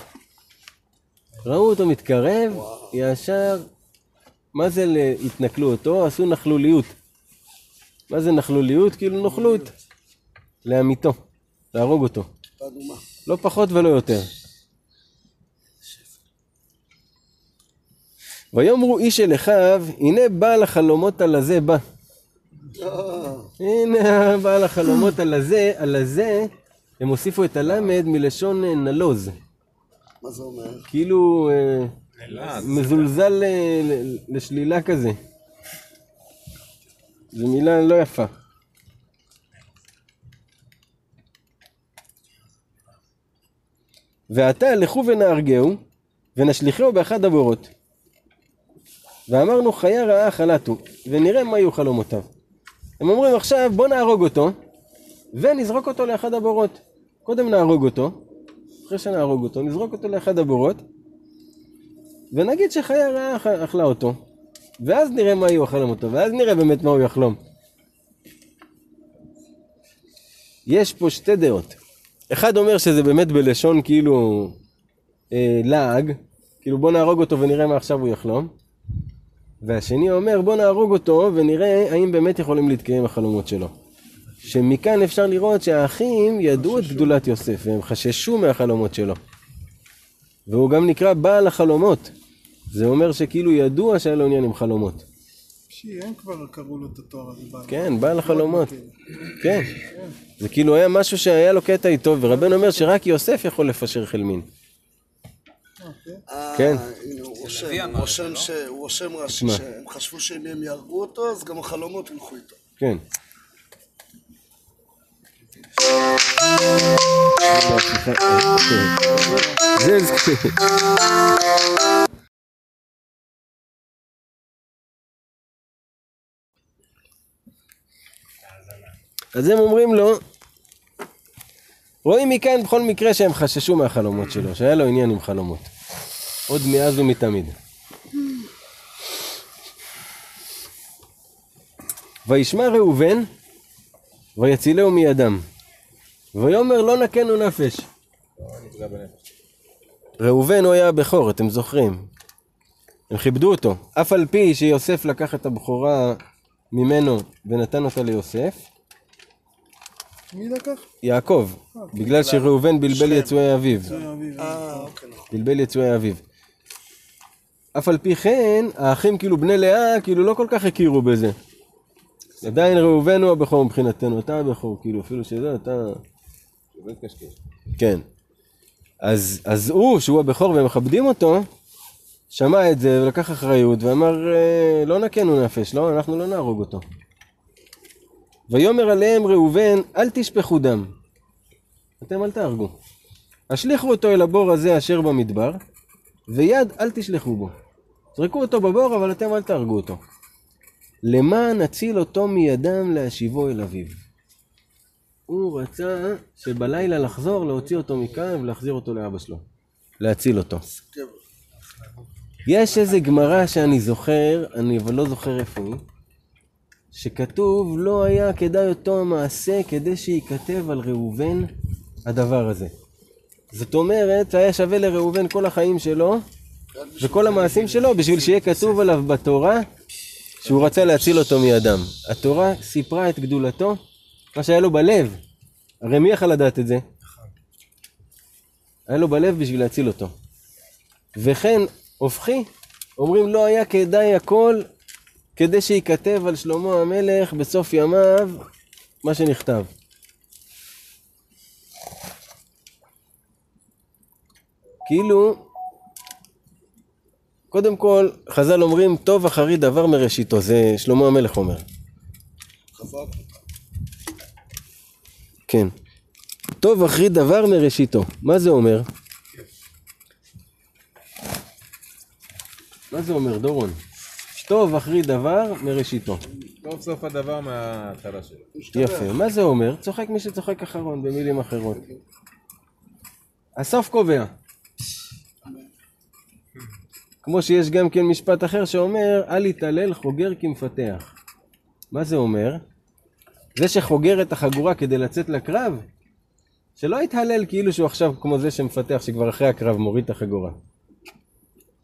ראו אותו מתקרב, ישר, מה זה התנכלו אותו? עשו נכלוליות. מה זה נכלוליות? כאילו נוכלות. לעמיתו, להרוג אותו. לא פחות ולא יותר. ויאמרו איש אל אחיו, הנה בעל החלומות על הזה בא. הנה בעל החלומות על הזה, על הזה, הם הוסיפו את הלמד מלשון אה, נלוז. מה זה אומר? כאילו אה. מזולזל אה, ל- לשלילה כזה. זו מילה לא יפה. ועתה לכו ונהרגהו, ונשליכהו באחד הבורות. ואמרנו חיה רעה חלתו, ונראה מה יהיו חלומותיו. הם אומרים עכשיו בוא נהרוג אותו, ונזרוק אותו לאחד הבורות. קודם נהרוג אותו, אחרי שנהרוג אותו, נזרוק אותו לאחד הבורות, ונגיד שחיה רעה אכ- אכלה אותו, ואז נראה מה יהיו החלומותו, ואז נראה באמת מה הוא יחלום. יש פה שתי דעות. אחד אומר שזה באמת בלשון כאילו אה, לעג, כאילו בוא נהרוג אותו ונראה מה עכשיו הוא יחלום. והשני אומר בוא נהרוג אותו ונראה האם באמת יכולים להתקיים החלומות שלו. שמכאן אפשר לראות שהאחים ידעו את גדולת יוסף והם חששו מהחלומות שלו. והוא גם נקרא בעל החלומות. זה אומר שכאילו ידוע שהיה לו עניין עם חלומות. שי, הם כבר קראו לו את התואר הזה. בעל. כן, בעל החלומות. כן. זה כאילו היה משהו שהיה לו קטע איתו, ורבנו אומר שרק יוסף יכול לפשר חלמין. כן. הוא רושם, הנביא הוא אמר רושם ש- הוא רושם רש"י מה? שהם חשבו שאם הם יהרגו אותו, אז גם החלומות ילכו איתו. כן. <laughs> אז הם אומרים לו, רואים מכאן בכל מקרה שהם חששו מהחלומות שלו, שהיה לו עניין עם חלומות. עוד מאז ומתמיד. וישמע ראובן, ויצילהו מידם. ויאמר לא נקנו נפש. ראובן הוא היה הבכור, אתם זוכרים. הם כיבדו אותו. אף על פי שיוסף לקח את הבכורה ממנו ונתן אותה ליוסף, מי לקח? יעקב, בגלל שראובן בלבל יצואי אביו. אה, אוקיי, נכון. בלבל יצואי אביו. אף על פי כן, האחים כאילו בני לאה, כאילו לא כל כך הכירו בזה. עדיין ראובן הוא הבכור מבחינתנו, אתה הבכור, כאילו, אפילו שזה, אתה... כן. אז, אז הוא, שהוא הבכור והם מכבדים אותו, שמע את זה ולקח אחריות ואמר, "אה, לא נקנו נפש, לא, אנחנו לא נהרוג אותו. ויאמר עליהם ראובן, אל תשפכו דם. אתם אל תהרגו. השליכו אותו אל הבור הזה אשר במדבר, ויד אל תשלחו בו. זרקו אותו בבור, אבל אתם אל תהרגו אותו. למען נציל אותו מידם להשיבו אל אביו. הוא רצה שבלילה לחזור, להוציא אותו מכאן ולהחזיר אותו לאבא שלו. להציל אותו. יש איזה גמרא שאני זוכר, אני אבל לא זוכר איפה היא, שכתוב לא היה כדאי אותו המעשה כדי שייכתב על ראובן הדבר הזה. זאת אומרת, היה שווה לראובן כל החיים שלו וכל המעשים שלו בשביל שיהיה כתוב עליו בתורה שהוא רצה להציל אותו מידם. התורה סיפרה את גדולתו, מה שהיה לו בלב. הרי מי יכל לדעת את זה? היה לו בלב בשביל להציל אותו. וכן, הופכי, אומרים לא היה כדאי הכל כדי שייכתב על שלמה המלך בסוף ימיו מה שנכתב. כאילו, קודם כל, חז"ל אומרים, טוב אחרי דבר מראשיתו, זה שלמה המלך אומר. חזק. כן. טוב אחרי דבר מראשיתו. מה זה אומר? מה זה אומר, דורון? טוב אחרי דבר מראשיתו. סוף סוף הדבר מההתחלה שלו. יפה. מה זה אומר? צוחק מי שצוחק אחרון, במילים אחרות. הסוף קובע. כמו שיש גם כן משפט אחר שאומר, אל יתעלל חוגר כמפתח. מה זה אומר? זה שחוגר את החגורה כדי לצאת לקרב, שלא יתהלל כאילו שהוא עכשיו כמו זה שמפתח, שכבר אחרי הקרב מוריד את החגורה.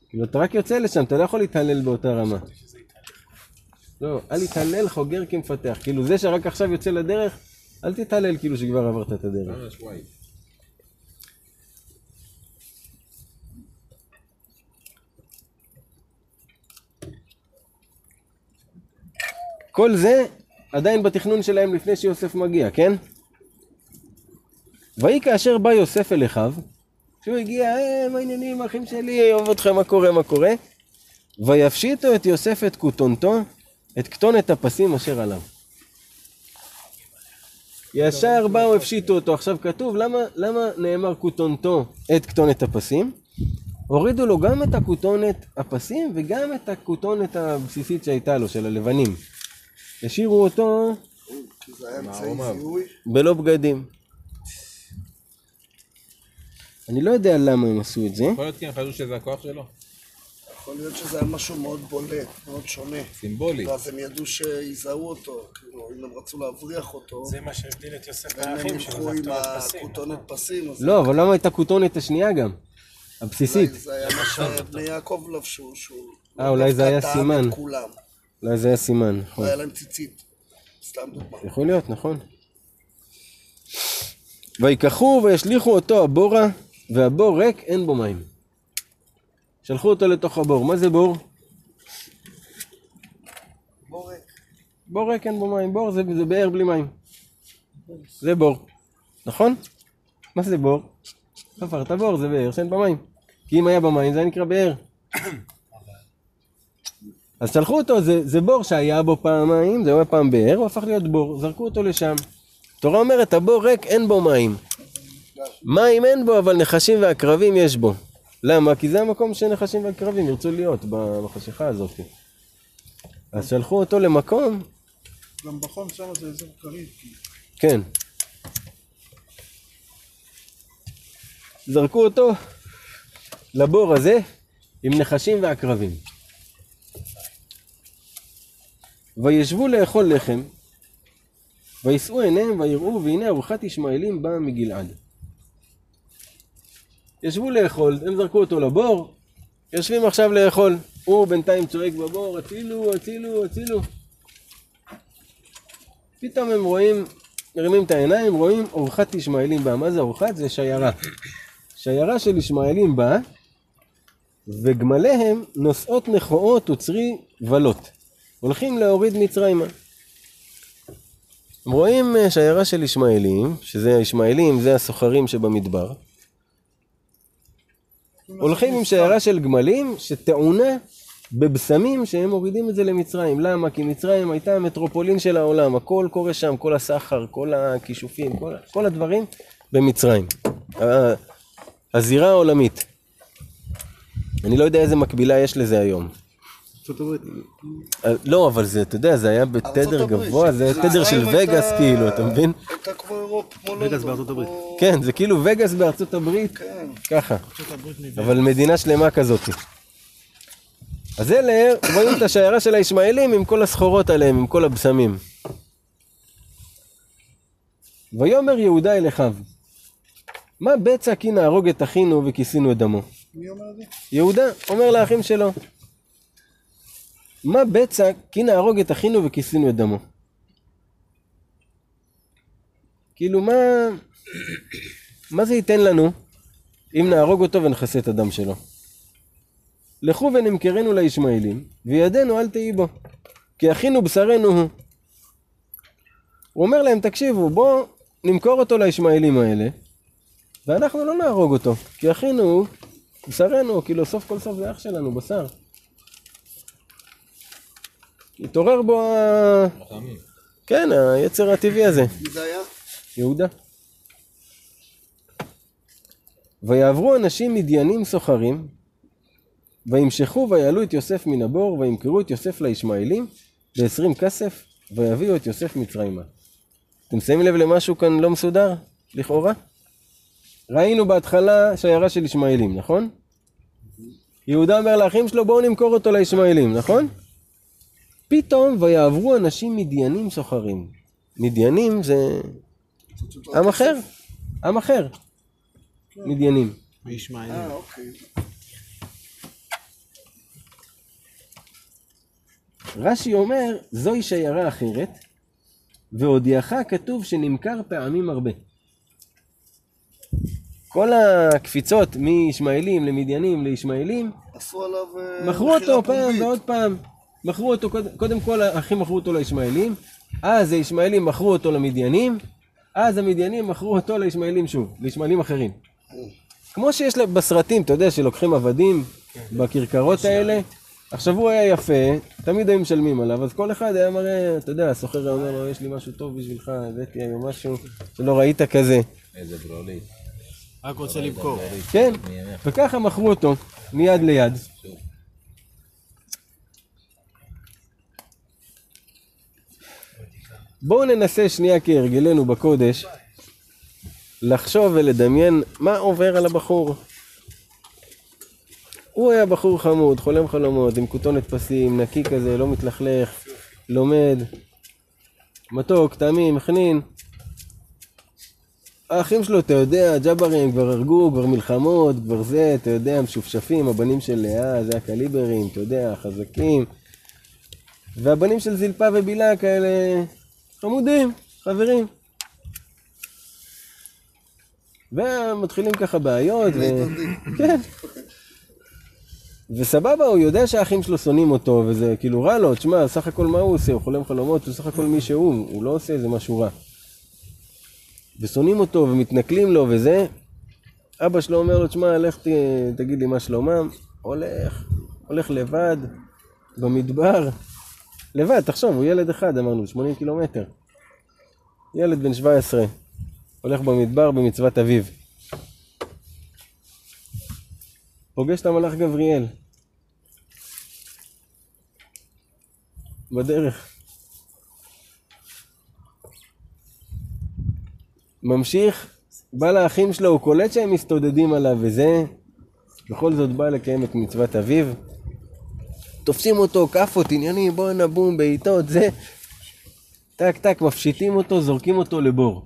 כאילו, אתה רק יוצא לשם, אתה לא יכול להתהלל באותה רמה. לא, אל יתהלל חוגר כמפתח. כאילו, זה שרק עכשיו יוצא לדרך, אל תתהלל כאילו שכבר עברת את הדרך. כל זה עדיין בתכנון שלהם לפני שיוסף מגיע, כן? ויהי כאשר בא יוסף אל אחיו, כשהוא הגיע, אה, מה העניינים, אחים שלי, אוהב אתכם, מה קורה, מה קורה? ויפשיטו את יוסף את כותונתו, את כתונת הפסים אשר עליו. ישר באו, הפשיטו אותו. עכשיו כתוב, למה, למה נאמר כותונתו את כתונת הפסים? הורידו לו גם את הכותונת הפסים וגם את הכותונת הבסיסית שהייתה לו, של הלבנים. השאירו אותו. בלא בגדים. אני לא יודע למה הם עשו את זה. יכול להיות כי הם חשבו שזה הכוח שלו. יכול להיות שזה היה משהו מאוד בולט, מאוד שונה. סימבולי. ואז הם ידעו שיזהו אותו, כאילו, אם הם רצו להבריח אותו, זה מה שהבדיל את יוסף הם מהאחים זה עם. הכותונת פסים, לא, אבל למה את הכותונת השנייה גם? הבסיסית. אולי זה היה מה שבני יעקב לבשו, שהוא אה, אולי זה היה סימן. אולי זה היה סימן, נכון. לא היה להם ציצית. סתם דוגמה. יכול להיות, נכון. ויקחו וישליכו אותו הבורה, והבור ריק, אין בו מים. שלחו אותו לתוך הבור. מה זה בור? בורק. בור ריק, אין בו מים. בור זה, זה באר בלי מים. זה בור. נכון? מה זה בור? חפרת בור, זה באר שאין בה מים. כי אם היה במים זה היה נקרא באר. אז שלחו אותו, זה, זה בור שהיה בו פעמיים, זה היה פעם באר, הוא הפך להיות בור, זרקו אותו לשם. התורה אומרת, הבור ריק, אין בו מים. מים אין בו, אבל נחשים ועקרבים יש בו. למה? כי זה המקום שנחשים ועקרבים ירצו להיות, בחשיכה הזאת. אז שלחו אותו למקום, גם בחום שם זה אזור קריב. כן. זרקו אותו לבור הזה עם נחשים ועקרבים. וישבו לאכול לחם, וישאו עיניהם ויראו, והנה ארוחת ישמעאלים באה מגלעד. ישבו לאכול, הם זרקו אותו לבור, יושבים עכשיו לאכול. הוא בינתיים צועק בבור, הצילו, הצילו, הצילו. פתאום הם רואים, מרימים את העיניים, רואים אורחת ישמעאלים באה. מה זה אורחת? זה שיירה. שיירה של ישמעאלים באה, וגמליהם נושאות נכועות וצרי ולות. הולכים להוריד מצרימה. רואים אה, שיירה של ישמעאלים, שזה הישמעאלים, זה הסוחרים שבמדבר. הולכים עם שיירה של גמלים שטעונה בבשמים שהם מורידים את זה למצרים. למה? כי מצרים הייתה המטרופולין של העולם, הכל קורה שם, כל הסחר, כל הכישופים, כל, כל הדברים במצרים. הזירה העולמית. אני לא יודע איזה מקבילה יש לזה היום. ארצות הברית. אה, לא, אבל זה, אתה יודע, זה היה בתדר גבוה, זה תדר של וגאס כאילו, אתה מבין? הייתה כמו אירופה, כמו וגאס בארצות הברית. כן, זה כאילו וגאס בארצות הברית, כן. ככה. אבל מדינה שלמה כזאת. אז אלה רואים את השיירה של הישמעאלים עם כל הסחורות עליהם, עם כל הבשמים. ויאמר יהודה אל אחיו, מה בצע כי נהרוג את אחינו וכיסינו את דמו? מי אומר את זה? יהודה אומר לאחים שלו, מה בצע כי נהרוג את אחינו וכיסינו את דמו? כאילו מה, מה זה ייתן לנו אם נהרוג אותו ונכסה את הדם שלו? לכו ונמכרנו לישמעאלים, וידנו אל תהי בו, כי אחינו בשרנו הוא. הוא אומר להם, תקשיבו, בואו נמכור אותו לישמעאלים האלה, ואנחנו לא נהרוג אותו, כי אחינו הוא בשרנו, כאילו סוף כל סוף זה אח שלנו, בשר. התעורר בו ה... כן, היצר הטבעי הזה. מי זה היה? יהודה. ויעברו אנשים מדיינים סוחרים, וימשכו ויעלו את יוסף מן הבור, וימכרו את יוסף לישמעאלים בעשרים כסף, ויביאו את יוסף מצרימה. אתם שמים לב למשהו כאן לא מסודר, לכאורה? ראינו בהתחלה שיירה של ישמעאלים, נכון? יהודה אומר לאחים שלו, בואו נמכור אותו לישמעאלים, נכון? פתאום ויעברו אנשים מדיינים סוחרים. מדיינים זה עם אחר, עם אחר. מדיינים. וישמעאלים. אה, אוקיי. רש"י אומר, זוהי שיירה אחרת, והודיעך כתוב שנמכר פעמים הרבה. כל הקפיצות מישמעאלים למדיינים לישמעאלים, עשו עליו... אה, מכרו אותו פעם. ועוד פעם. מכרו אותו, קודם, כל האחים מכרו אותו לישמעאלים, אז הישמעאלים מכרו אותו למדיינים, אז המדיינים מכרו אותו לישמעאלים שוב, לישמעאלים אחרים. כמו שיש בסרטים, אתה יודע, שלוקחים עבדים בכרכרות האלה, עכשיו הוא היה יפה, תמיד היו משלמים עליו, אז כל אחד היה מראה, אתה יודע, הסוחר היה אומר לו, יש לי משהו טוב בשבילך, הבאתי היום משהו שלא ראית כזה. איזה ברולית. רק רוצה למכור. כן, וככה מכרו אותו, מיד ליד. בואו ננסה שנייה כהרגלנו בקודש, לחשוב ולדמיין מה עובר על הבחור. הוא היה בחור חמוד, חולם חלומות, עם כותונת פסים, נקי כזה, לא מתלכלך, לומד, מתוק, תמים, חנין. האחים שלו, אתה יודע, ג'אברים כבר הרגו, כבר מלחמות, כבר זה, אתה יודע, משופשפים, הבנים של לאה, זה הקליברים, אתה יודע, חזקים. והבנים של זלפה ובילה כאלה חמודים, חברים. ומתחילים ככה בעיות, ו... כן. וסבבה, הוא יודע שהאחים שלו שונאים אותו, וזה כאילו רע לו, תשמע, סך הכל מה הוא עושה? הוא חולם חלומות, הוא סך הכל מי שהוא, הוא לא עושה איזה משהו רע. ושונאים אותו ומתנכלים לו וזה, אבא שלו אומר לו, תשמע, לך ת, תגיד לי מה שלומם, הולך, הולך לבד, במדבר, לבד, תחשוב, הוא ילד אחד, אמרנו, 80 קילומטר. ילד בן 17, הולך במדבר במצוות אביו. פוגש את המלאך גבריאל. בדרך. ממשיך, בא לאחים שלו, הוא קולט שהם מסתודדים עליו וזה, בכל זאת בא לקיים את מצוות אביו. תופסים אותו, כאפות, עניינים, בוא נבום, בעיטות, זה. טק טק, מפשיטים אותו, זורקים אותו לבור.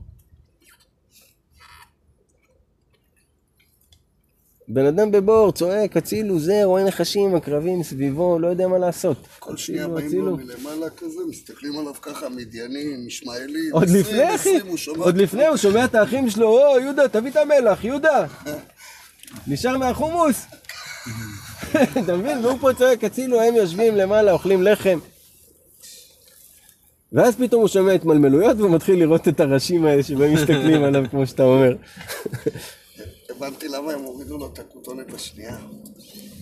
בן אדם בבור, צועק, הצילו, זה, רואה נחשים, עקרבים סביבו, לא יודע מה לעשות. כל שנייה באים. לו מלמעלה כזה, מסתכלים עליו ככה, מדיינים, ישמעאלים. עוד לפני אחי, עוד לפני הוא שומע את האחים שלו, או יהודה תביא את המלח, יהודה, <laughs> נשאר מהחומוס. <laughs> אתה מבין? והוא פה צועק הצילו, הם יושבים למעלה, אוכלים לחם. ואז פתאום הוא שומע התמלמלויות והוא מתחיל לראות את הראשים האלה שבהם מסתכלים עליו, כמו שאתה אומר. הבנתי למה הם הורידו לו את הכותונת השנייה.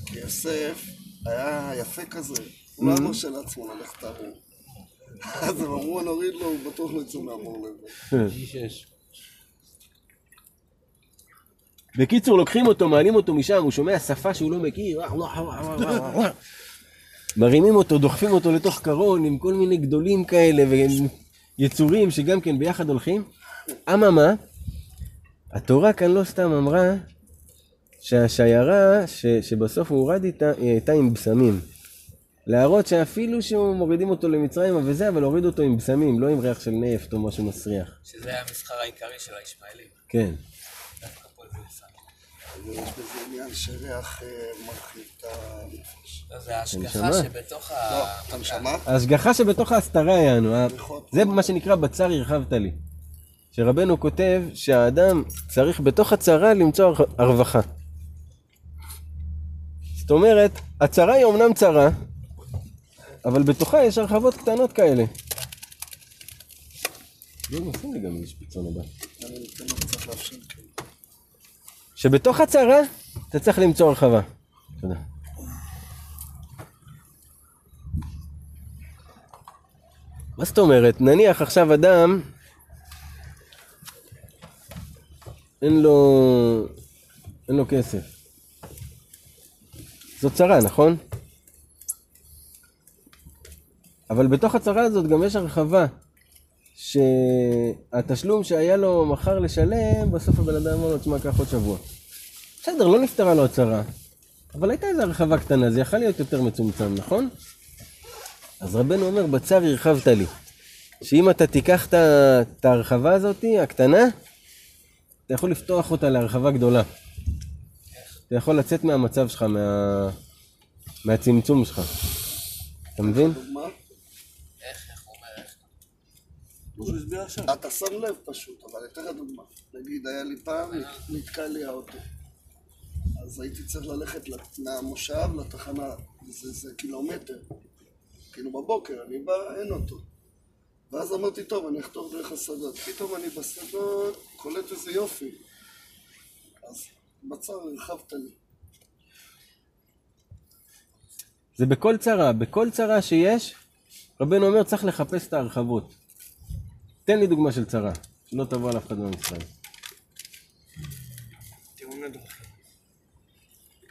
כי יוסף היה יפה כזה, הוא לא Mm-hmm. אמר של עצמו ללכת ערום. <laughs> אז הם אמרו נוריד לו, הוא בטוח לא יצא מהבור לזה. בקיצור, לוקחים אותו, מעלים אותו משם, הוא שומע שפה שהוא לא מכיר. מרימים אותו, דוחפים אותו לתוך קרון עם כל מיני גדולים כאלה ויצורים שגם כן ביחד הולכים. אממה, התורה כאן לא סתם אמרה שהשיירה ש, שבסוף הוא הורד איתה, היא הייתה עם בשמים. להראות שאפילו שמורידים אותו למצרים וזה, אבל הורידו אותו עם בשמים, לא עם ריח של נפט או משהו מסריח. שזה היה המסחר העיקרי של הישמעאלים. כן. ויש בזה עניין שריח אה, מרחיב את הנפש. לא, זה ההשגחה. שבתוך לא, ה... אתה שמע? ההשגחה שבתוך ההסתרה יענו, ה- נכון. זה מה שנקרא בצר הרחבת לי. שרבנו כותב שהאדם צריך בתוך הצרה למצוא הר- הרווחה. זאת אומרת, הצרה היא אומנם צרה, אבל בתוכה יש הרחבות קטנות כאלה. לא, נשים לי גם איזה שפיצון הבא. אני נותן לו קצת להפשיל. כן. שבתוך הצרה אתה צריך למצוא הרחבה. תודה. מה זאת אומרת? נניח עכשיו אדם אין לו, אין לו כסף. זאת צרה, נכון? אבל בתוך הצרה הזאת גם יש הרחבה, שהתשלום שהיה לו מחר לשלם, בסוף הבן אדם אמר לו, תשמע, קח עוד שבוע. בסדר, לא נפתרה לו הצרה, אבל הייתה איזו הרחבה קטנה, זה יכול להיות יותר מצומצם, נכון? אז רבנו אומר, בצר הרחבת לי. שאם אתה תיקח את ההרחבה הזאת, הקטנה, אתה יכול לפתוח אותה להרחבה גדולה. אתה יכול לצאת מהמצב שלך, מה... מהצמצום שלך. אתה מבין? דוגמה? איך, איך הוא אומר, איך? הוא הסביר עכשיו. אתה שם לב פשוט, אבל אתן לך דוגמה. נגיד, היה לי פעם, נתקע לי האוטו. אז הייתי צריך ללכת מהמושב לתחנה, זה, זה קילומטר. כאילו בבוקר, אני בא, אין אוטו. ואז אמרתי, טוב, אני אחתור דרך השדות. פתאום אני בשדות, קולט איזה יופי. אז בצר הרחבת לי. זה בכל צרה, בכל צרה שיש, רבנו אומר צריך לחפש את ההרחבות. תן לי דוגמה של צרה, שלא תבוא על אף אחד מהמצרים.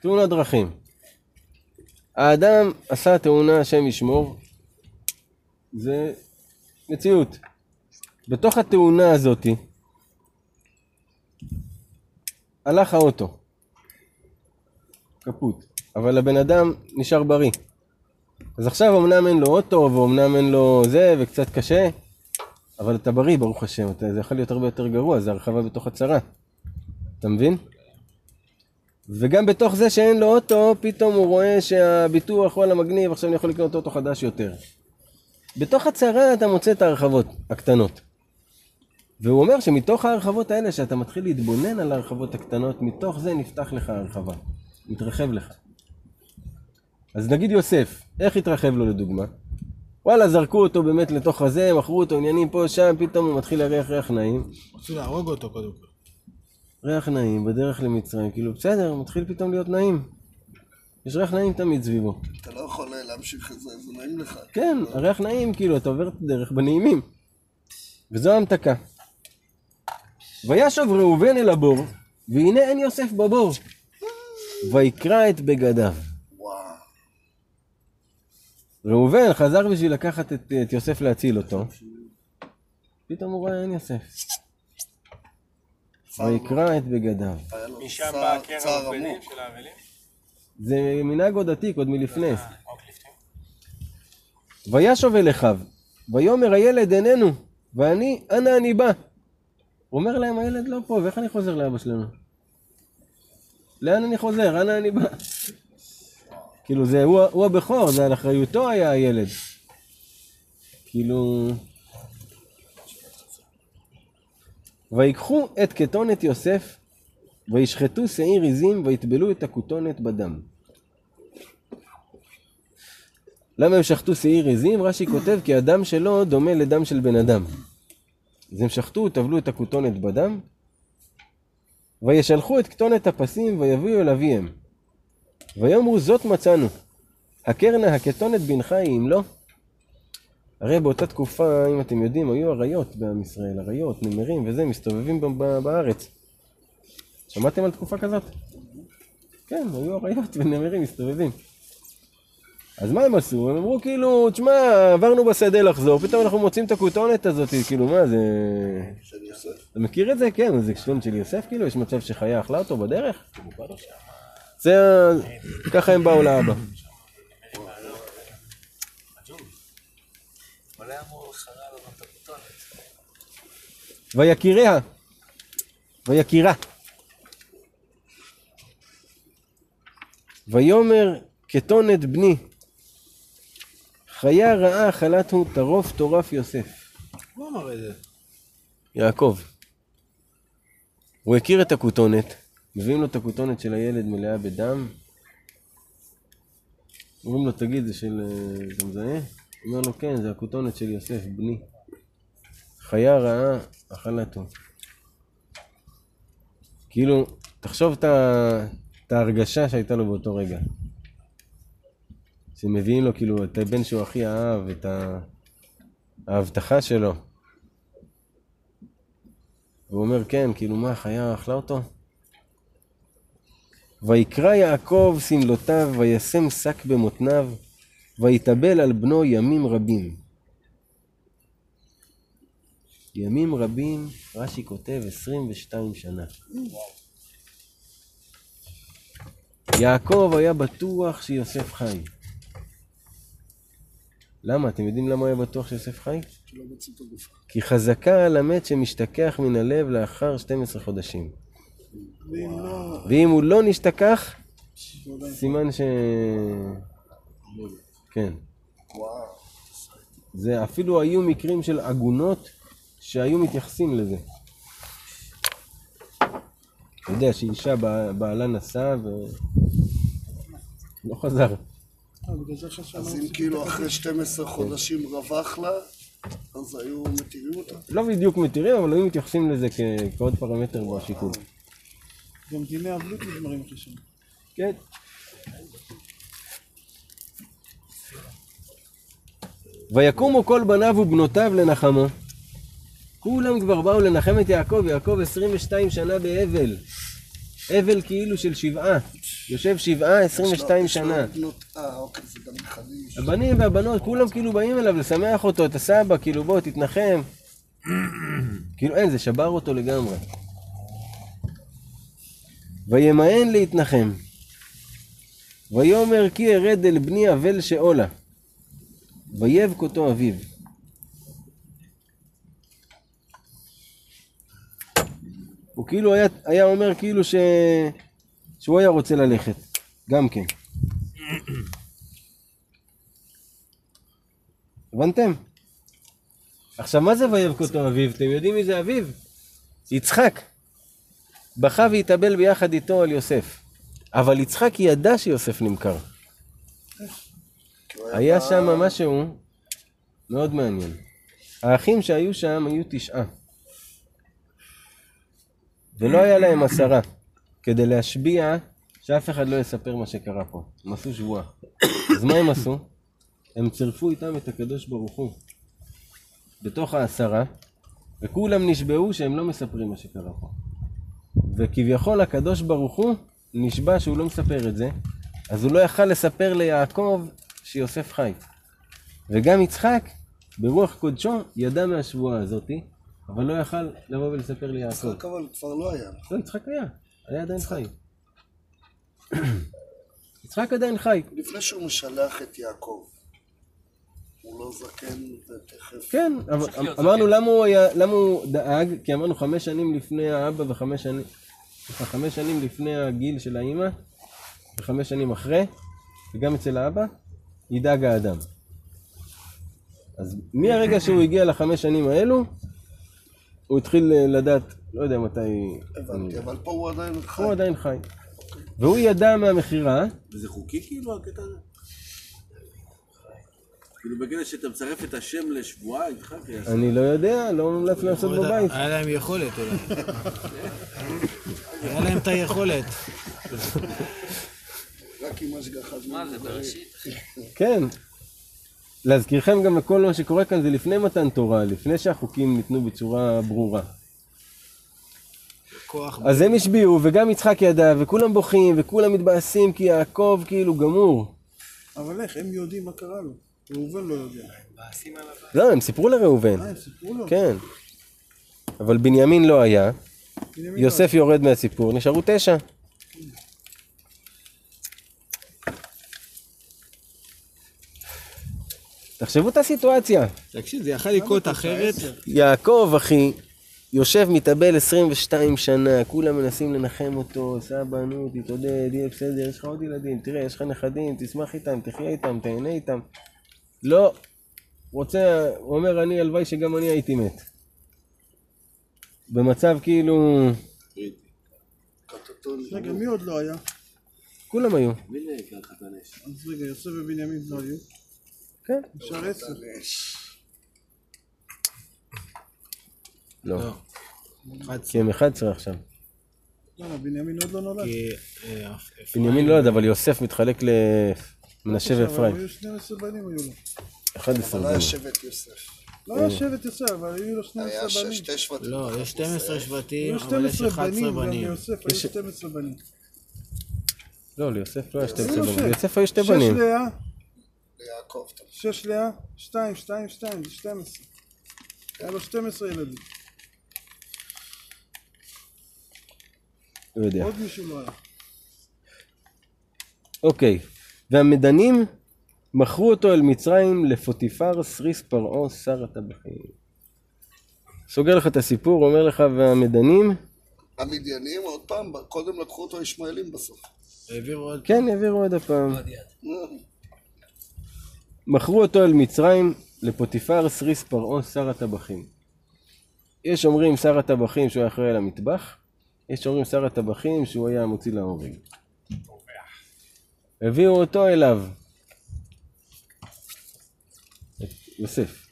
תאונת דרכים. האדם עשה תאונה, השם ישמור, זה מציאות. בתוך התאונה הזאתי, הלך האוטו, קפוט, אבל הבן אדם נשאר בריא. אז עכשיו אמנם אין לו אוטו, ואומנם אין לו זה, וקצת קשה, אבל אתה בריא, ברוך השם, אתה, זה יכול להיות הרבה יותר גרוע, זה הרחבה בתוך הצרה. אתה מבין? וגם בתוך זה שאין לו אוטו, פתאום הוא רואה שהביטוח וואלה מגניב, עכשיו אני יכול לקנות אוטו חדש יותר. בתוך הצרה אתה מוצא את ההרחבות הקטנות. והוא אומר שמתוך ההרחבות האלה, שאתה מתחיל להתבונן על ההרחבות הקטנות, מתוך זה נפתח לך הרחבה, מתרחב לך. אז נגיד יוסף, איך התרחב לו לדוגמה? וואלה, זרקו אותו באמת לתוך הזה, מכרו אותו עניינים פה, שם, פתאום הוא מתחיל להריח ריח נעים. רצו להרוג אותו קודם כל. ריח נעים בדרך למצרים, כאילו בסדר, מתחיל פתאום להיות נעים. יש ריח נעים תמיד סביבו. אתה לא יכול להמשיך את זה, זה נעים לך. כן, הריח נעים, כאילו, אתה עובר את הדרך בנעימים. וזו ההמתקה. וישוב ראובן אל הבור, והנה אין יוסף בבור. ויקרע את בגדיו. ראובן חזר בשביל לקחת את, את יוסף להציל אותו. פתאום הוא רואה אין יוסף. ויקרע את בגדיו. משם בא קרע צער האבלים. של האבלים? זה מנהג עוד עתיק, עוד מלפני. לפני. וישוב אל אחיו, ויאמר הילד איננו, ואני, אנה אני בא. הוא אומר להם, הילד לא פה, ואיך אני חוזר לאבא שלנו? לאן אני חוזר? אנה אני בא? כאילו, זה, הוא, הוא הבכור, זה על אחריותו היה הילד. כאילו... ויקחו את כתונת יוסף, וישחטו שעיר עזים, ויטבלו את הכותונת בדם. למה הם שחטו שעיר עזים? רש"י כותב כי הדם שלו דומה לדם של בן אדם. אז הם שחטו, טבלו את הכותונת בדם, וישלחו את כתונת הפסים ויביאו אל אביהם. ויאמרו זאת מצאנו, הכר נא הכתונת בנך היא אם לא. הרי באותה תקופה, אם אתם יודעים, היו אריות בעם ישראל, אריות, נמרים וזה, מסתובבים בארץ. שמעתם על תקופה כזאת? כן, היו אריות <laughs> ונמרים מסתובבים. אז מה הם עשו? הם אמרו כאילו, תשמע, עברנו בשדה לחזור, פתאום אנחנו מוצאים את הכותונת הזאת, כאילו, מה זה... אתה מכיר את זה? כן, זה קשון של יוסף, כאילו, יש מצב שחיה אכלה אותו בדרך? זה... ככה הם באו לאבא. ויקיריה. ויקירה. ויאמר כתונת בני, חיה רעה אכלת הוא טרוף טורף יוסף. הוא אמר את זה. יעקב. הוא הכיר את הכותונת, מביאים לו את הכותונת של הילד מלאה בדם. אומרים לו, תגיד, זה של... אה, אתה מזהה? אומר לו, כן, זה הכותונת של יוסף, בני. חיה רעה, אכלתו. כאילו, תחשוב את ההרגשה שהייתה לו באותו רגע. שמביאים לו כאילו את הבן שהוא הכי אהב, את ההבטחה שלו. והוא אומר, כן, כאילו, מה, החיה אכלה אותו? ויקרא יעקב שמלותיו, וישם שק במותניו, ויתאבל על בנו ימים רבים. ימים רבים, רש"י כותב 22 שנה. יעקב היה בטוח שיוסף חי. למה? אתם יודעים למה הוא היה בטוח שיוסף חי? כי חזקה על המת שמשתכח מן הלב לאחר 12 חודשים. ואם הוא לא נשתכח, סימן ש... כן. זה אפילו היו מקרים של עגונות שהיו מתייחסים לזה. אתה יודע שאישה בע- בעלה נסע ו... לא חזר. אז אם כאילו אחרי 12 חודשים רווח לה, אז היו מתירים אותה? לא בדיוק מתירים, אבל היו מתייחסים לזה כ- כעוד פרמטר בשיקול. גם דיני אבלות נגמרים אחרי שנה. כן. ויקומו כל בניו ובנותיו לנחמו. כולם כבר באו לנחם את יעקב, יעקב 22 שנה באבל. אבל כאילו של שבעה. יושב שבעה 22 יש לו- שנה. אה, אוקיי. הבנים והבנות, כולם כאילו באים אליו לשמח אותו, את הסבא, כאילו בוא תתנחם. כאילו אין, זה שבר אותו לגמרי. וימאן להתנחם. ויאמר כי ארד אל בני אבל שאולה. ויבק אותו אביו. הוא כאילו היה, היה אומר כאילו ש... שהוא היה רוצה ללכת, גם כן. הבנתם? עכשיו, מה זה ויבק אותו אביו? אתם יודעים מי זה אביו? יצחק. בכה והתאבל ביחד איתו על יוסף. אבל יצחק ידע שיוסף נמכר. הוא היה שם משהו מאוד מעניין. האחים שהיו שם היו תשעה. ולא היה להם עשרה. כדי להשביע שאף אחד לא יספר מה שקרה פה. הם עשו שבועה. אז מה הם עשו? הם צירפו איתם את הקדוש ברוך הוא. בתוך העשרה, וכולם נשבעו שהם לא מספרים מה שקרה פה. וכביכול הקדוש ברוך הוא נשבע שהוא לא מספר את זה, אז הוא לא יכל לספר ליעקב שיוסף חי. וגם יצחק, ברוח קודשו, ידע מהשבועה הזאתי, אבל לא יכל לבוא ולספר ליעקב. יצחק אבל כבר לא היה. לא, יצחק היה, היה עדיין חי. יצחק עדיין חי. לפני שהוא משלח את יעקב, הוא לא זקן ותכף... כן, אבל אמרנו. למה הוא, היה, למה הוא דאג, כי אמרנו חמש שנים לפני האבא וחמש שנים, סליחה, חמש שנים לפני הגיל של האימא, וחמש שנים אחרי, וגם אצל האבא, ידאג האדם. אז מהרגע שהוא הגיע לחמש שנים האלו, הוא התחיל לדעת, לא יודע מתי, הבנתי, אבל פה הוא עדיין חי. הוא עדיין חי. והוא ידע מהמכירה, וזה חוקי כאילו הקטע הזה? כאילו בקטע שאתה מצרף את השם לשבועה אז- אני לא יודע, לא מומלץ לעשות בבית. היה להם יכולת אולי. היה להם את היכולת. רק עם השגחת מה זה בראשית? כן. להזכירכם גם לכל מה שקורה כאן זה לפני מתן תורה, לפני שהחוקים ניתנו בצורה ברורה. אז הם השביעו, וגם יצחק ידע, וכולם בוכים, וכולם מתבאסים, כי יעקב כאילו גמור. אבל איך, הם יודעים מה קרה לו. ראובן לא יודע. לא, הם סיפרו לראובן, אה, הם סיפרו לו? כן. אבל בנימין לא היה, בנימין יוסף יורד מהסיפור, נשארו תשע. תחשבו את הסיטואציה. תקשיב, זה יכול לקרות אחרת. יעקב, אחי, יושב מתאבל 22 שנה, כולם מנסים לנחם אותו, סבא, נו, תתעודד, יהיה בסדר, יש לך עוד ילדים, תראה, יש לך נכדים, תשמח איתם, תחיה איתם, תהנה איתם. לא, רוצה, הוא אומר, אני, הלוואי שגם אני הייתי מת. במצב כאילו, קטטוני. רגע, מי עוד לא היה? כולם היו. אז רגע, יוסף ובנימין לא היו. כן. נשאר עשר. לא. כי הם 11 עכשיו. למה, בנימין עוד לא נולד? אה, בנימין לא יודע, אבל יוסף מתחלק למנשה אבל ואפרים. היו 12 בנים היו לו. 11 אבל היה בנים. שבט יוסף. לא היה שבט יוסף, אבל היו לו 12 היה ש- בנים. שתי שבטים. לא, יש 12 שבטים, אבל יש 12 11 בנים, בנים. ליוסף היו 12 בנים. לא, ליוסף לא היה 12 יוסף. בנים. ליוסף היו שתי שש בנים. לאה, ליעקב. שש לאה, שתיים, שתיים, שתיים, זה 12. היה לו 12 ילדים. לא יודע. עוד מישהו לא היה. אוקיי. והמדנים מכרו אותו אל מצרים לפוטיפר סריס פרעה שר הטבחים. סוגר לך את הסיפור, אומר לך והמדנים, המדיינים, עוד פעם, קודם לקחו אותו ישמעאלים בסוף. העבירו עוד... כן, העבירו עוד הפעם. יד. מכרו אותו אל מצרים לפוטיפר סריס פרעה שר הטבחים. יש אומרים שר הטבחים שהוא היה אחראי על המטבח, יש אומרים שר הטבחים שהוא היה המוציא להורג. הביאו אותו אליו. את יוסף.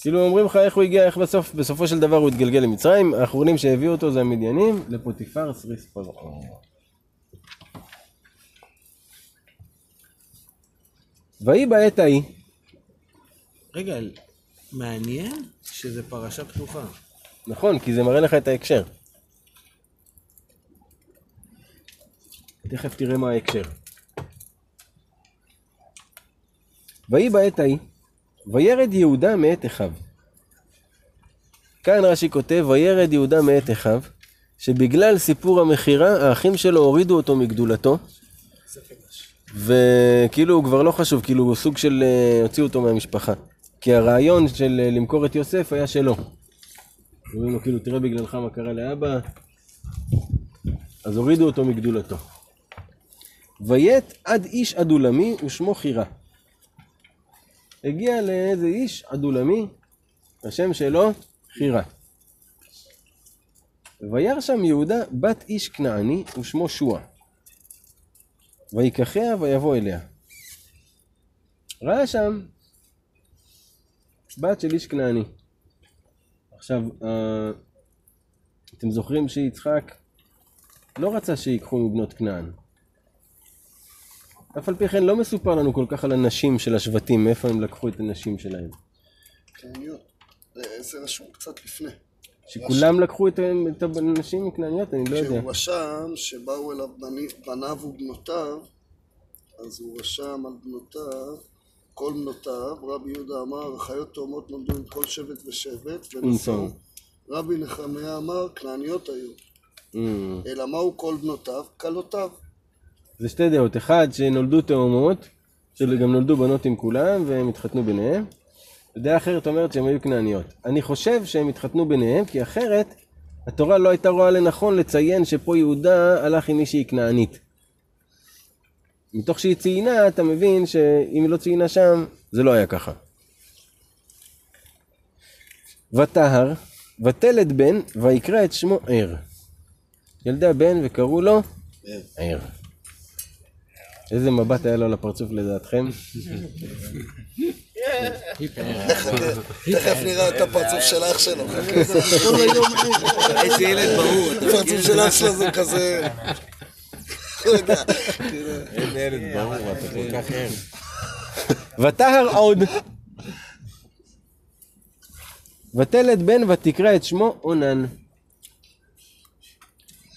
כאילו אומרים לך איך הוא הגיע, איך בסוף, בסופו של דבר הוא התגלגל למצרים, האחרונים שהביאו אותו זה המדיינים, לפוטיפר סריס פרעה. ויהי בעת ההיא, רגע, מעניין שזה פרשה פתוחה. נכון, כי זה מראה לך את ההקשר. תכף תראה מה ההקשר. ויהי בעת ההיא, וירד יהודה מאת אחיו. כאן רש"י כותב, וירד יהודה מאת אחיו, שבגלל סיפור המכירה, האחים שלו הורידו אותו מגדולתו, וכאילו הוא כבר לא חשוב, כאילו הוא סוג של אה, הוציאו אותו מהמשפחה. כי הרעיון של אה, למכור את יוסף היה שלו. אומרים לו כאילו תראה בגללך מה קרה לאבא, אז הורידו אותו מגדולתו. ויית עד איש עדולמי ושמו חירה. הגיע לאיזה איש עדולמי, השם שלו חירה. וירא שם יהודה בת איש כנעני ושמו שועה. ויקחיה ויבוא אליה. ראה שם בת של איש כנעני. עכשיו, אה, אתם זוכרים שיצחק לא רצה שיקחו מבנות כנען. אף על פי כן לא מסופר לנו כל כך על הנשים של השבטים, מאיפה הם לקחו את הנשים שלהם. כנעניות. זה זה רשום קצת לפני. שכולם לקחו את, הנשים מכנעניות, אני לא יודע. כשהוא רשם שבאו אליו בני- בניו ובנותיו, אז הוא רשם על בנותיו, כל בנותיו, רבי יהודה אמר, החיות תאומות נולדו עם כל שבט ושבט, ונשאו. ונשאו. רבי נחמיה אמר, כנעניות היו. Mm. אלא מהו כל בנותיו? כלותיו. זה שתי דעות, אחד שנולדו תאומות, שגם נולדו בנות עם כולם והם התחתנו ביניהם, ודעה אחרת אומרת שהם היו כנעניות. אני חושב שהם התחתנו ביניהם, כי אחרת התורה לא הייתה רואה לנכון לציין שפה יהודה הלך עם מישהי כנענית. מתוך שהיא ציינה, אתה מבין שאם היא לא ציינה שם, זה לא היה ככה. וטהר, ותלד בן, ויקרא את שמו ער. ילדה בן וקראו לו ער. איזה מבט היה לו לפרצוף לדעתכם? תכף נראה את הפרצוף של אח שלו. איזה ילד ברור. הפרצוף של אח שלו זה כזה... איזה ילד ברור, אתה כל כך ער. ותהר עוד. ותלד בן ותקרא את שמו אונן.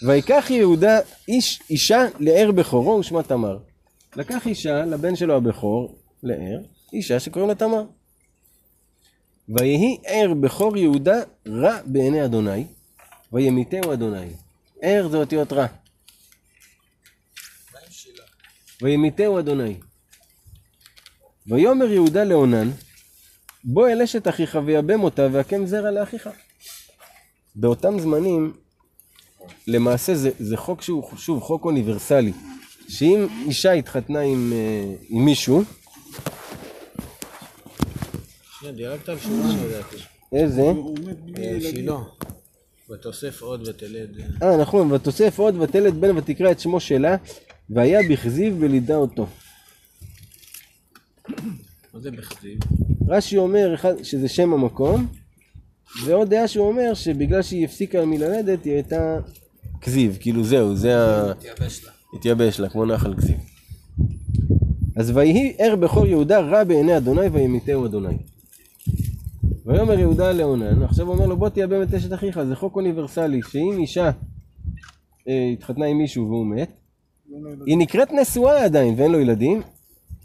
ויקח יהודה איש אישה לער בכורו ושמה תמר. לקח אישה לבן שלו הבכור, לער, אישה שקוראים לה תמר. ויהי ער בכור יהודה רע בעיני אדוני, וימיתהו אדוני. ער זה אותיות רע. וימיתהו אדוני. ויאמר יהודה לאונן, בוא אל אשת אחיך ויבם אותה והקם זרע לאחיך. באותם זמנים, למעשה זה, זה חוק שהוא, שוב, חוק אוניברסלי. שאם אישה התחתנה עם, אה, עם מישהו, שורה לדעתי. איזה? אה, שילה. ותוסף עוד ותלד. אה, נכון, ותוסף עוד ותלד בן ותקרא את שמו שלה, והיה בכזיב ולידה אותו. מה זה בכתיב? רש"י אומר אחד, שזה שם המקום, ועוד דעה שהוא אומר שבגלל שהיא הפסיקה מללדת היא הייתה כזיב, כאילו זהו, זה ה... תייבש לה. התייבש לה, כמו נחל כזיב. אז ויהי ער בכור יהודה רע בעיני אדוני וימיתהו אדוני. ויאמר יהודה לאונן, עכשיו אומר לו בוא תייבם את אשת אחיך, זה חוק אוניברסלי, שאם אישה אה, התחתנה עם מישהו והוא מת, היא נקראת נשואה עדיין ואין לו ילדים,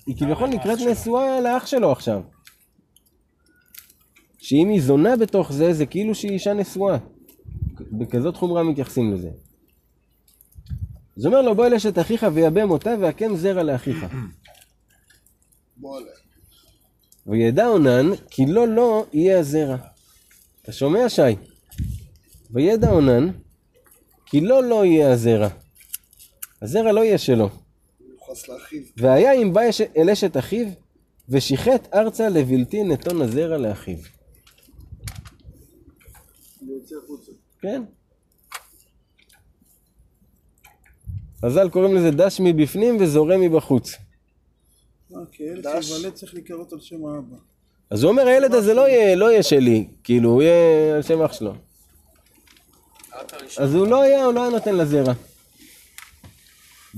היא כביכול נקראת נשואה לאח שלו עכשיו. שאם היא זונה בתוך זה, זה כאילו שהיא אישה נשואה. בכזאת חומרה מתייחסים לזה. אז אומר לו, בוא אל אשת אחיך ויבם אותה והקם זרע לאחיך. וידע אונן, כי לא לו יהיה הזרע. אתה שומע, שי? וידע אונן, כי לא לו יהיה הזרע. הזרע לא יהיה שלו. והיה אם בא אל אשת אחיו, ושיחת ארצה לבלתי נתון הזרע לאחיו. כן. חז"ל קוראים לזה דש מבפנים וזורם מבחוץ. אה, כי הילד דש. שיוולד צריך להיקראות על שם האבא. אז הוא אומר, הילד הזה לא יהיה, לא יהיה שלי, כאילו, הוא יהיה על שם אח שלו. אז הוא לא היה, הוא לא היה נותן לזרע.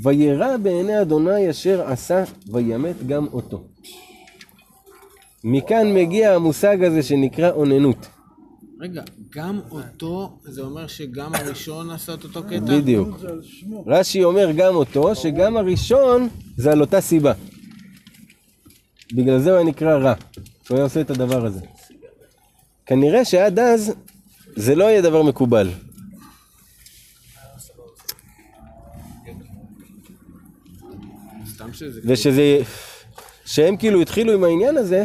וירא בעיני אדוני אשר עשה, וימת גם אותו. מכאן מגיע המושג הזה שנקרא אוננות. רגע, גם אותו, זה אומר שגם הראשון עשה את אותו קטע? בדיוק. רש"י אומר גם אותו, שגם הראשון זה על אותה סיבה. בגלל זה הוא היה נקרא רע, שהוא היה עושה את הדבר הזה. כנראה שעד אז זה לא יהיה דבר מקובל. ושזה... שהם כאילו התחילו עם העניין הזה,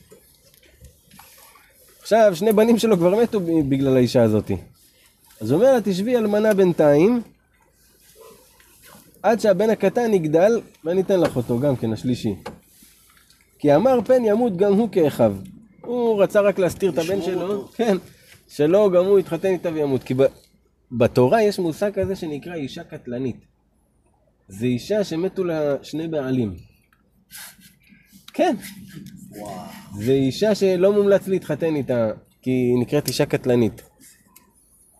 עכשיו, שני בנים שלו כבר מתו בגלל האישה הזאתי. אז הוא אומר לה, תשבי אלמנה בינתיים, עד שהבן הקטן יגדל, ואני אתן לך אותו גם כן, השלישי. כי אמר פן ימות גם הוא כאחיו. הוא רצה רק להסתיר את הבן שלו, כן, שלא גם הוא יתחתן איתה וימות. כי ב- בתורה יש מושג כזה שנקרא אישה קטלנית. זה אישה שמתו לה שני בעלים. כן. זה אישה שלא מומלץ להתחתן איתה, כי היא נקראת אישה קטלנית.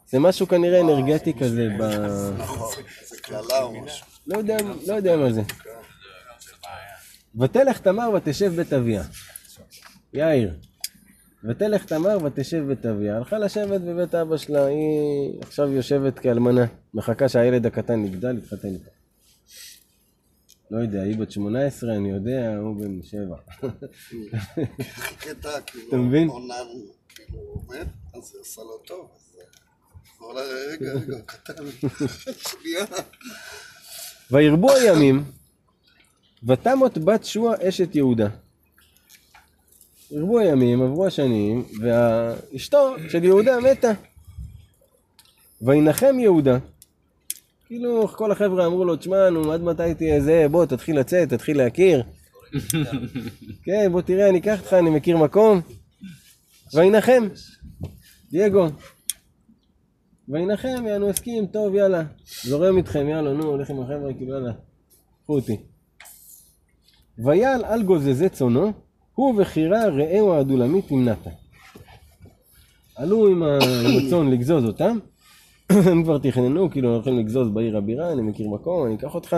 זה משהו כנראה אנרגטי כזה ב... נכון, זה קללה או משהו. לא יודע, לא יודע מה זה. ותלך תמר ותשב בית אביה. יאיר. ותלך תמר ותשב בית אביה. הלכה לשבת בבית אבא שלה, היא עכשיו יושבת כאלמנה. מחכה שהילד הקטן יגדל, יתחתן איתה. לא יודע, היא בת 18, אני יודע, הוא בן 7. קטע, כאילו, אתה מבין? עונן, כאילו, מת, אז לו טוב. אז הוא אומר לה, רגע, רגע, קטן. שנייה. וירבו הימים, ותמות בת שועה אשת יהודה. ירבו הימים, עברו השנים, ואשתו של יהודה מתה. וינחם יהודה. כאילו כל החבר'ה אמרו לו, תשמע, נו, עד מתי תהיה זה, בוא, תתחיל לצאת, תתחיל להכיר. <laughs> כן, בוא תראה, אני אקח אותך, אני מכיר מקום. וינחם, דייגו. וינחם, יענו הסכים, טוב, יאללה. זורם איתכם, יאללה, נו, הולך עם החבר'ה, כאילו, יאללה, קחו אותי. ויעל על גוזזי צונו, הוא וחירה רעהו. עלו עם ה- עם הצאן לגזוז אותם, הם כבר תכננו, כאילו, הולכים לגזוז בעיר הבירה, אני מכיר מקום, אני אקח אותך.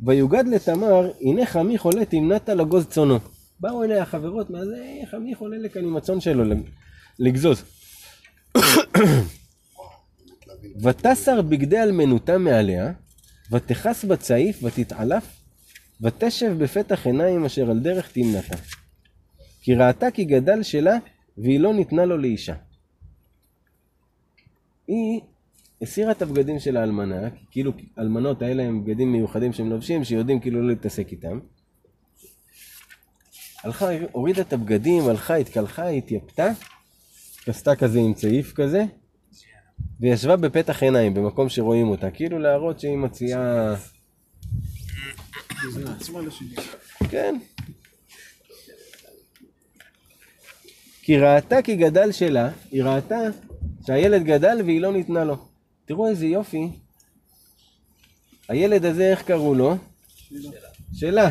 ויוגד לתמר, הנה חמי חולה תמנתה לגוז צונו. באו אליה החברות, מה זה, חמי חולה לכאן עם הצאן שלו לג- לגזוז. ותסר בגדי אלמנותה מעליה, ותכס בצעיף ותתעלף, ותשב בפתח עיניים אשר על דרך תמנתה. כי ראתה כי גדל שלה, והיא לא ניתנה לו לאישה. היא הסירה את הבגדים של האלמנה, כאילו אלמנות האלה הם בגדים מיוחדים שהם לובשים, שיודעים כאילו לא להתעסק איתם. הלכה, הורידה את הבגדים, הלכה, התקלחה, התייפתה, כסתה כזה עם צעיף כזה, וישבה בפתח עיניים, במקום שרואים אותה, כאילו להראות שהיא מציעה... כן. כי ראתה כי גדל שלה, היא ראתה שהילד גדל והיא לא ניתנה לו. תראו איזה יופי. הילד הזה, איך קראו לו? שלה.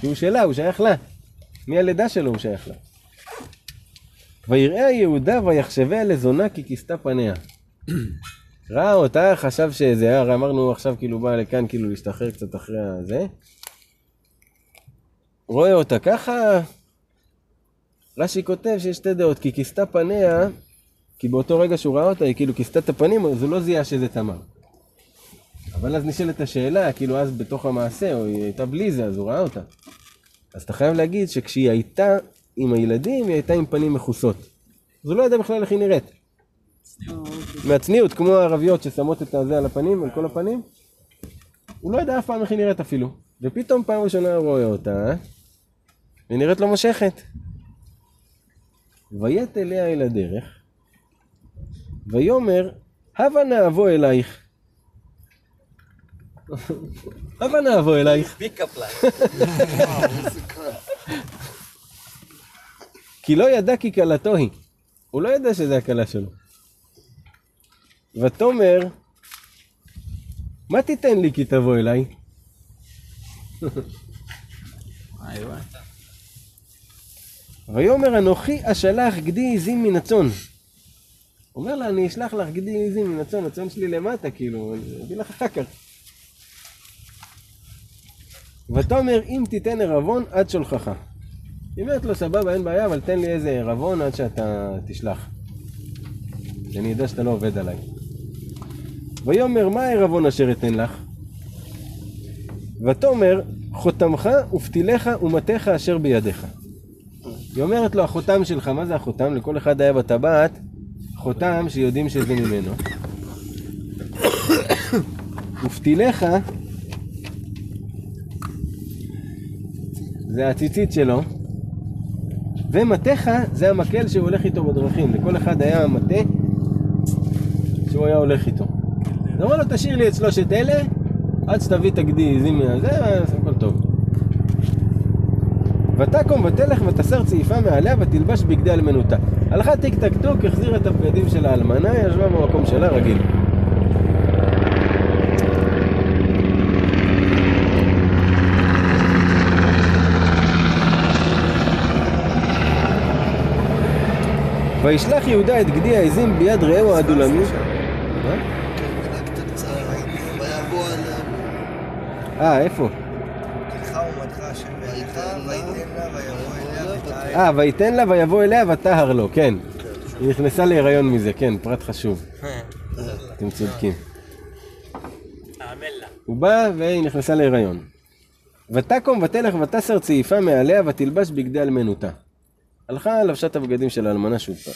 שהוא שלה, הוא שייך לה. מהלידה שלו הוא שייך לה. ויראה יהודה ויחשביה לזונה כי כיסתה פניה. <clears throat> ראה אותה, חשב שזה הרי אמרנו עכשיו כאילו בא לכאן כאילו להשתחרר קצת אחרי הזה. רואה אותה ככה, רש"י כותב שיש שתי דעות, כי כיסתה פניה, כי באותו רגע שהוא ראה אותה, היא כאילו כיסתה את הפנים, אז הוא לא זיהה שזה תמר. אבל אז נשאלת השאלה, כאילו אז בתוך המעשה, או היא הייתה בלי זה, אז הוא ראה אותה. אז אתה חייב להגיד שכשהיא הייתה עם הילדים, היא הייתה עם פנים מכוסות. אז הוא לא ידע בכלל איך היא נראית. מהצניעות, כמו הערביות ששמות את הזה על הפנים, על כל הפנים. הוא לא ידע אף פעם איך היא נראית אפילו. ופתאום פעם ראשונה הוא רואה אותה, והיא נראית לו מושכת. ויט אליה אל הדרך, ויאמר, הבה נא אבוא אלייך. הבה נא אבוא אלייך. <laughs> כי לא ידע כי כלתו היא. הוא לא ידע שזה הכלה שלו. ותאמר, מה תיתן לי כי תבוא אליי? ויאמר אנוכי אשלח גדי עזים מן הצאן. אומר לה, אני אשלח לך גדי עזים מן הצאן, הצאן שלי למטה, כאילו, אני אביא לך אחר כך. ותאמר אם תיתן ערבון עד שולחך. היא אומרת לו סבבה אין בעיה אבל תן לי איזה ערבון עד שאתה תשלח. שאני אדע שאתה לא עובד עליי. ויאמר מה הערבון אשר אתן לך? ותאמר חותמך ופתיליך ומטך אשר בידיך. היא אומרת לו החותם שלך, מה זה החותם? לכל אחד היה בטבעת חותם שיודעים שזה ממנו. <coughs> ופתיליך זה הציצית שלו, ומטך זה המקל שהוא הולך איתו בדרכים. לכל אחד היה מטה שהוא היה הולך איתו. אז אמר לו, תשאיר לי את שלושת אלה, עד שתביא את הגדי עזים אז הכל טוב. ותקום ותלך ותסר צעיפה מעליה ותלבש בגדי אלמנותה. הלכה טיק טק טוק, החזירה את הבגדים של האלמנה, ישבה במקום שלה רגיל. וישלח יהודה את גדי העזים ביד רעהו האדולמי. עליהם. אה, איפה? לך ומדך השם בידך, ויתן לה ויבוא אליה ותעל. אה, ויתן לה ויבוא אליה ותהר לו, כן. היא נכנסה להיריון מזה, כן, פרט חשוב. אתם צודקים. הוא בא והיא נכנסה להיריון. ותקום ותלך ותסר צעיפה מעליה ותלבש בגדי אלמנותה. הלכה לבשה את הבגדים של האלמנה שוב פעם.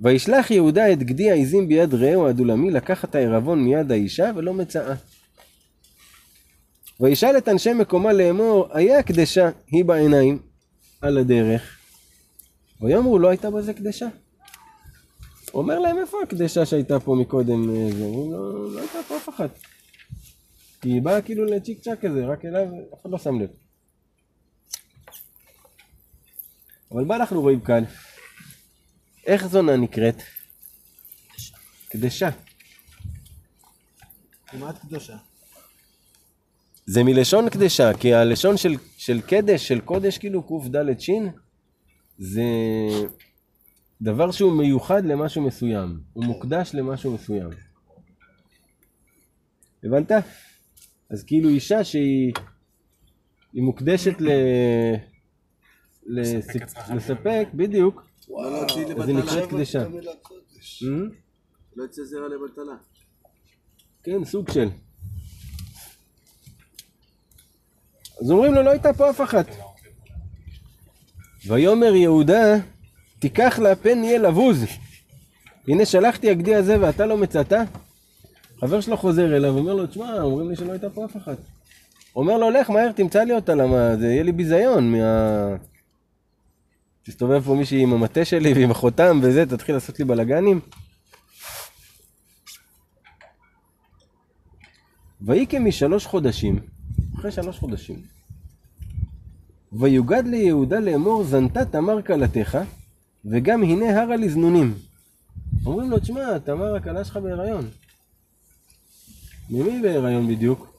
וישלח יהודה את גדי העזים ביד רעהו הדולמי לקח את הערבון מיד האישה ולא מצאה. וישאל את אנשי מקומה לאמור, היה הקדשה היא בעיניים על הדרך. ויאמרו לא הייתה בזה קדשה. אומר להם איפה הקדשה שהייתה פה מקודם? אה, לו, לא הייתה פה אף אחת. היא באה כאילו לצ'יק צ'אק כזה, רק אליו, אף אחד לא שם לב. אבל מה אנחנו רואים כאן? איך זונה נקראת? קדשה. כמעט קדושה. זה מלשון קדשה, כי הלשון של, של קדש, של קודש, כאילו קד ש, זה דבר שהוא מיוחד למשהו מסוים, הוא מוקדש למשהו מסוים. הבנת? אז כאילו אישה שהיא היא מוקדשת ל... לספק, לספק, בדיוק, אז היא נקראת קדשה. לא יצא זרע לבטלה. כן, סוג של. אז אומרים לו, לא הייתה פה אף אחת. ויאמר יהודה, תיקח לה פן יהיה לבוז. הנה שלחתי הגדי הזה ואתה לא מצאת? חבר שלו חוזר אליו, אומר לו, תשמע, אומרים לי שלא הייתה פה אף אחת. אומר לו, לך מהר, תמצא לי אותה, למה זה יהיה לי ביזיון מה... תסתובב פה מישהי עם המטה שלי ועם החותם וזה, תתחיל לעשות לי בלאגנים. ויהי כמשלוש חודשים, אחרי שלוש חודשים, ויוגד ליהודה לאמור זנתה תמר כלתך, וגם הנה הרה לזנונים. אומרים לו, תשמע, תמר הכלה שלך בהיריון. ממי בהיריון בדיוק?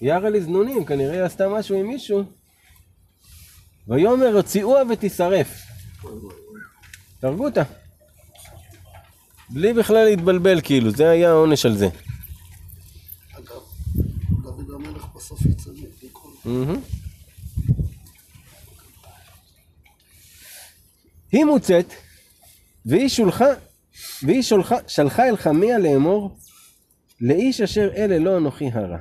היא הרה לזנונים, כנראה היא עשתה משהו עם מישהו. ויאמר הוציאוה ותשרף. תהרגו אותה. בלי בכלל להתבלבל כאילו, זה היה העונש על זה. אגב, דוד יצא מכל... מהמם. היא מוצאת, והיא שולחה, והיא שולחה, שלחה אל חמיה לאמור, לאיש אשר אלה לא אנוכי הרע.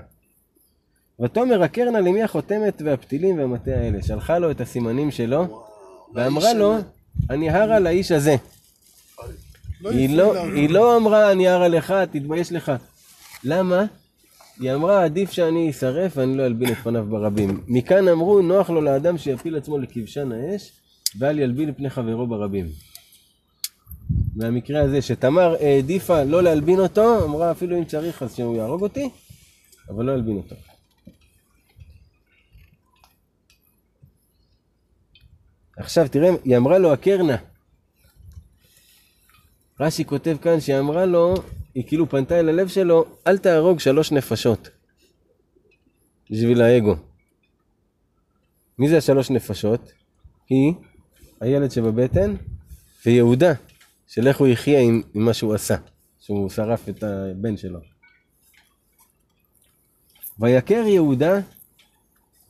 ותאמר הכר נא למי החותמת והפתילים והמטה האלה. שלחה לו את הסימנים שלו, ואמרה לו, אני הרע לאיש הזה. היא לא, היא לא אמרה, אני הרע לך, תתבייש לך. למה? היא אמרה, עדיף שאני אשרף ואני לא אלבין את פניו ברבים. מכאן אמרו, נוח לו לאדם שיפיל עצמו לכבשן האש, ואל ילבין פני חברו ברבים. מהמקרה הזה, שתמר העדיפה לא להלבין אותו, אמרה, אפילו אם צריך אז שהוא יהרוג אותי, אבל לא ילבין אותו. עכשיו תראה, היא אמרה לו, הקרנה. רש"י כותב כאן שהיא אמרה לו, היא כאילו פנתה אל הלב שלו, אל תהרוג שלוש נפשות. בשביל האגו. מי זה השלוש נפשות? היא, הילד שבבטן, ויהודה, של איך הוא יחיה עם, עם מה שהוא עשה, שהוא שרף את הבן שלו. ויכר יהודה,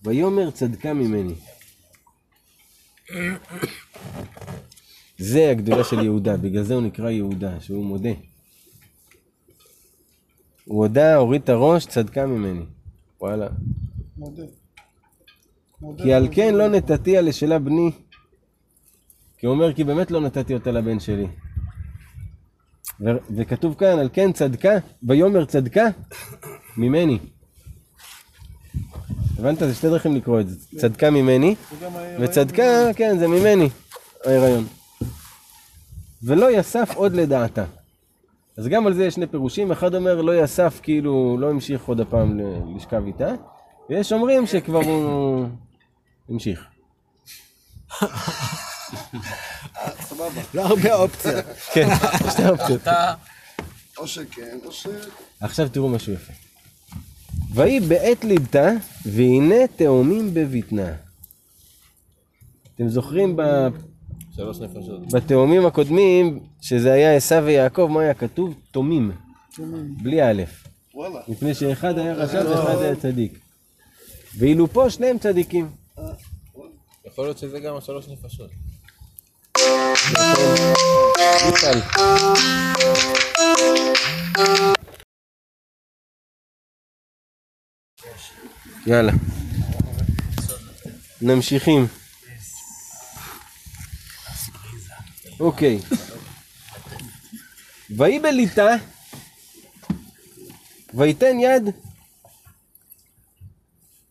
ויאמר צדקה ממני. זה הגדולה של יהודה, בגלל זה הוא נקרא יהודה, שהוא מודה. הוא הודה, הוריד את הראש, צדקה ממני. וואלה. מודה. מודה כי על. כן לא נתתיה לשלה בני. כי הוא אומר, כי באמת לא נתתי אותה לבן שלי. ו- וכתוב כאן, על כן צדקה, ויאמר צדקה ממני. הבנת? זה שתי דרכים לקרוא את זה. צדקה ממני, וצדקה, כן, זה ממני, ההיריון. ולא יסף עוד לדעתה. אז גם על זה יש שני פירושים, אחד אומר לא יסף, כאילו לא המשיך עוד הפעם ל- לשכב איתה, ויש אומרים שכבר הוא המשיך. סבבה. לא הרבה אופציות. כן, שתי אופציות. או שכן, או ש... עכשיו תראו משהו יפה. ויהי בעת לידתה, והנה תאומים בבטנה. אתם זוכרים ב... שלוש נפשות. בתאומים הקודמים, שזה היה עשו ויעקב, מה היה כתוב? תומים. בלי א'. וואלה. מפני שאחד היה רשע ואחד היה צדיק. ואילו פה שניהם צדיקים. יכול להיות שזה גם השלוש נפשות. יאללה. נמשיכים. אוקיי. ויהי בליטה, ויתן יד,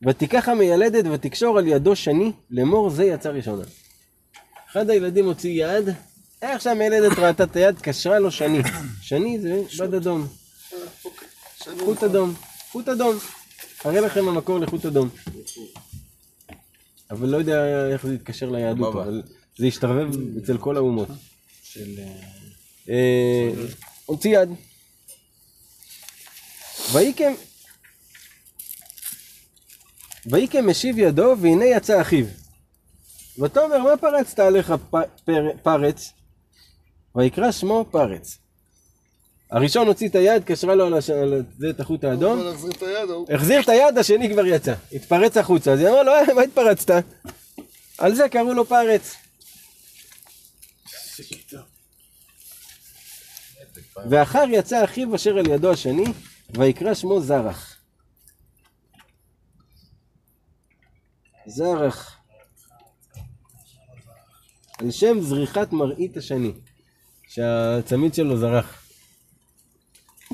ותיקח המיילדת ותקשור על ידו שני, לאמור זה יצא ראשונה. אחד הילדים הוציא יד, איך שהמיילדת ראתה את היד, קשרה לו שני. שני זה בד אדום. חוט אדום. חוט אדום. אראה לכם המקור לחוט אדום. אבל לא יודע איך זה יתקשר ליהדות. אבל זה השתרבב אצל כל האומות. אה, הוציא יד. ויקם ויקם משיב ידו, והנה יצא אחיו. ותאמר, מה פרצת עליך פרץ? ויקרא שמו פרץ. הראשון הוציא את היד, קשרה לו על זה את החוט האדום. החזיר את היד, השני כבר יצא. התפרץ החוצה. אז היא אמרה לו, "אה, מה התפרצת? על זה קראו לו פרץ. ואחר יצא אחיו אשר על ידו השני, ויקרא שמו זרח. זרח. על שם זריחת מראית השני, שהצמיד שלו זרח.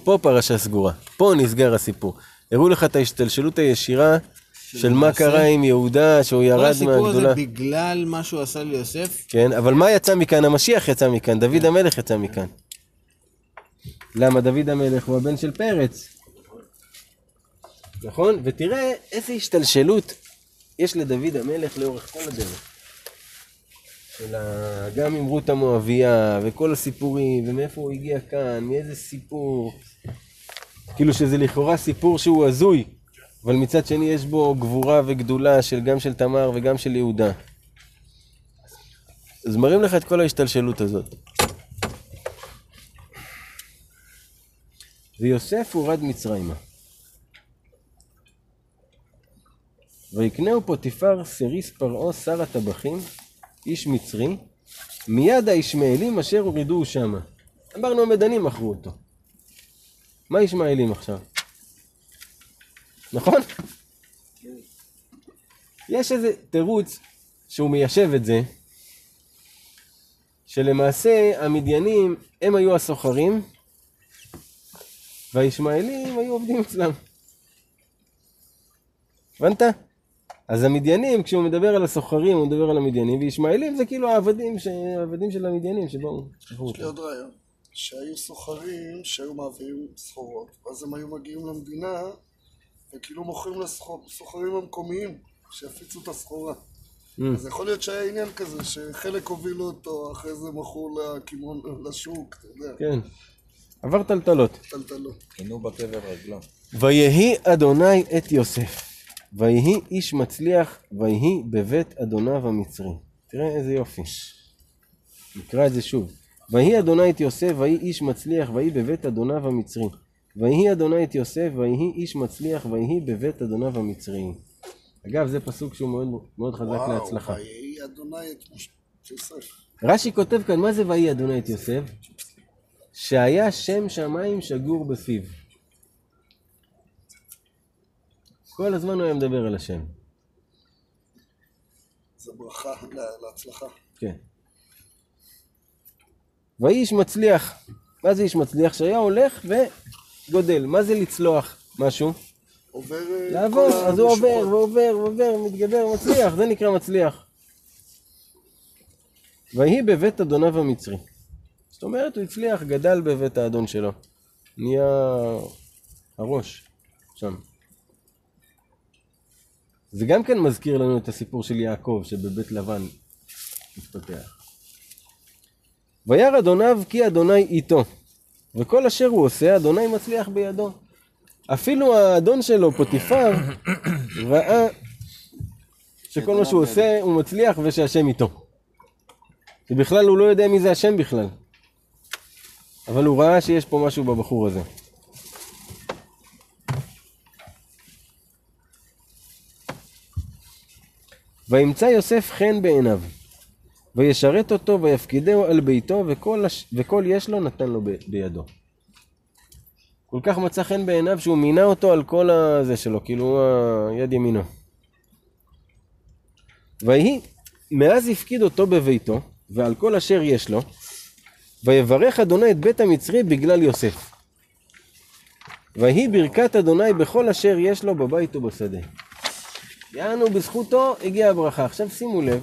פה פרשה סגורה, פה נסגר הסיפור. הראו לך את ההשתלשלות הישירה של מה קרה עם יהודה, שהוא כל ירד הסיפור הזה מהגדולה. בגלל מה שהוא עשה ליוסף, כן, אבל מה יצא מכאן? המשיח יצא מכאן, דוד המלך יצא מכאן. למה דוד המלך הוא הבן של פרץ. נכון? ותראה איזה השתלשלות יש לדוד המלך לאורך כל הדרך. של ה... גם עם רות המואביה, וכל הסיפורים, ומאיפה הוא הגיע כאן, מאיזה סיפור. כאילו שזה לכאורה סיפור שהוא הזוי, אבל מצד שני יש בו גבורה וגדולה של גם של תמר וגם של יהודה. אז מראים לך את כל ההשתלשלות הזאת. ויוסף הורד מצרימה. ויקנהו פוטיפר סריס פרעה שר הטבחים, איש מצרי, מיד הישמעאלים אשר הורידוהו שמה. אמרנו המדנים מכרו אותו. מה ישמעאלים עכשיו? נכון? יש איזה תירוץ שהוא מיישב את זה, שלמעשה המדיינים הם היו הסוחרים, והישמעאלים היו עובדים אצלם. הבנת? אז המדיינים, כשהוא מדבר על הסוחרים, הוא מדבר על המדיינים, וישמעאלים זה כאילו העבדים, ש... העבדים של המדיינים שבאו. יש לי עוד רעיון. שהיו סוחרים שהיו מעבירים סחורות, ואז הם היו מגיעים למדינה וכאילו מוכרים לסוחרים המקומיים שיפיצו את הסחורה. Mm. אז יכול להיות שהיה עניין כזה, שחלק הובילו אותו, אחרי זה מכרו לשוק, אתה יודע. כן. עבר טלטלות. טלטלות. עינו בקבר רגלו. ויהי אדוני את יוסף, ויהי איש מצליח, ויהי בבית אדוניו המצרי. תראה איזה יופי. נקרא את זה שוב. ויהי אדוני את יוסף, ויהי איש מצליח, ויהי בבית אדוניו המצרי. ויהי אדוני את יוסף, ויהי איש מצליח, ויהי בבית אדוניו המצרי. אגב, זה פסוק שהוא מאוד, מאוד חזק להצלחה. וואו, ויהי אדוני את יוסף. רש"י כותב כאן, מה זה ויהי אדוני את יוסף? שהיה שם שמיים שגור בפיו. כל הזמן הוא היה מדבר על השם. זה ברכה לה- להצלחה. כן. ויהי איש מצליח. מה זה איש מצליח? שהיה הולך וגודל. מה זה לצלוח משהו? עובר... אה, לעבור, אז הוא עובר. ועובר ועובר, מתגבר, מצליח, זה נקרא מצליח. ויהי בבית אדוניו המצרי. זאת אומרת, הוא הצליח, גדל בבית האדון שלו. נהיה הראש שם. זה גם כן מזכיר לנו את הסיפור של יעקב, שבבית לבן מתפתח. וירא אדוניו כי אדוני איתו, וכל אשר הוא עושה, אדוני מצליח בידו. אפילו האדון שלו, פוטיפר, <coughs> ראה שכל מה שהוא עושה הוא מצליח ושהשם איתו. ובכלל הוא לא יודע מי זה השם בכלל. אבל הוא ראה שיש פה משהו בבחור הזה. וימצא יוסף חן בעיניו, וישרת אותו ויפקידהו על ביתו, וכל, הש... וכל יש לו נתן לו ב... בידו. כל כך מצא חן בעיניו שהוא מינה אותו על כל הזה שלו, כאילו הוא היד ימינו. ויהי, מאז הפקיד אותו בביתו, ועל כל אשר יש לו, ויברך אדוני את בית המצרי בגלל יוסף. ויהי ברכת אדוני בכל אשר יש לו בבית ובשדה. יענו בזכותו הגיעה הברכה. עכשיו שימו לב,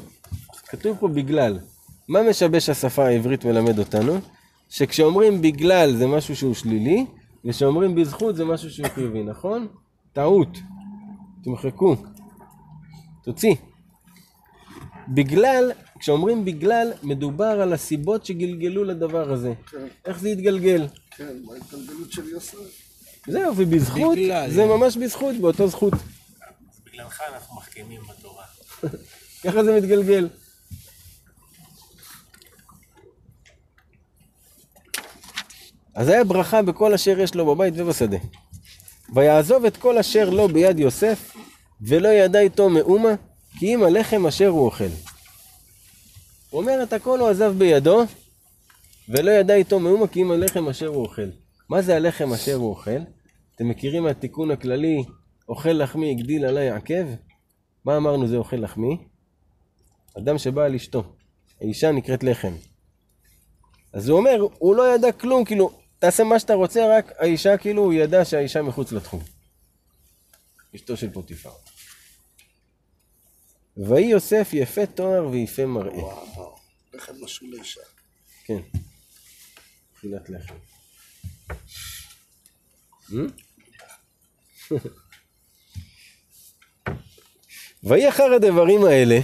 כתוב פה בגלל. מה משבש השפה העברית מלמד אותנו? שכשאומרים בגלל זה משהו שהוא שלילי, וכשאומרים בזכות זה משהו שהוא חיובי, נכון? טעות. תמחקו. תוציא. בגלל, כשאומרים בגלל, מדובר על הסיבות שגלגלו לדבר הזה. כן, איך זה התגלגל? כן, בהתגלגלות של יוסף. זהו, ובזכות, בגלל. זה ממש בזכות, באותו זכות. בגללך אנחנו מחכימים בתורה. <laughs> ככה זה מתגלגל. אז היה ברכה בכל אשר יש לו בבית ובשדה. ויעזוב את כל אשר לו ביד יוסף, ולא ידע איתו מאומה, כי אם הלחם אשר הוא אוכל. הוא אומר את הכל הוא עזב בידו, ולא ידע איתו מאומה, כי אם הלחם אשר הוא אוכל. מה זה הלחם אשר הוא אוכל? אתם מכירים מהתיקון הכללי, אוכל לחמי הגדיל עלי עקב? מה אמרנו זה אוכל לחמי? אדם שבא על אשתו. האישה נקראת לחם. אז הוא אומר, הוא לא ידע כלום, כאילו, תעשה מה שאתה רוצה, רק האישה, כאילו, הוא ידע שהאישה מחוץ לתחום. אשתו של פוטיפר. ויהי יוסף יפה תואר ויפה מראה. וואו, לחם משול לאישה. כן. אכילת לחם. <laughs> ויהי אחר הדברים האלה,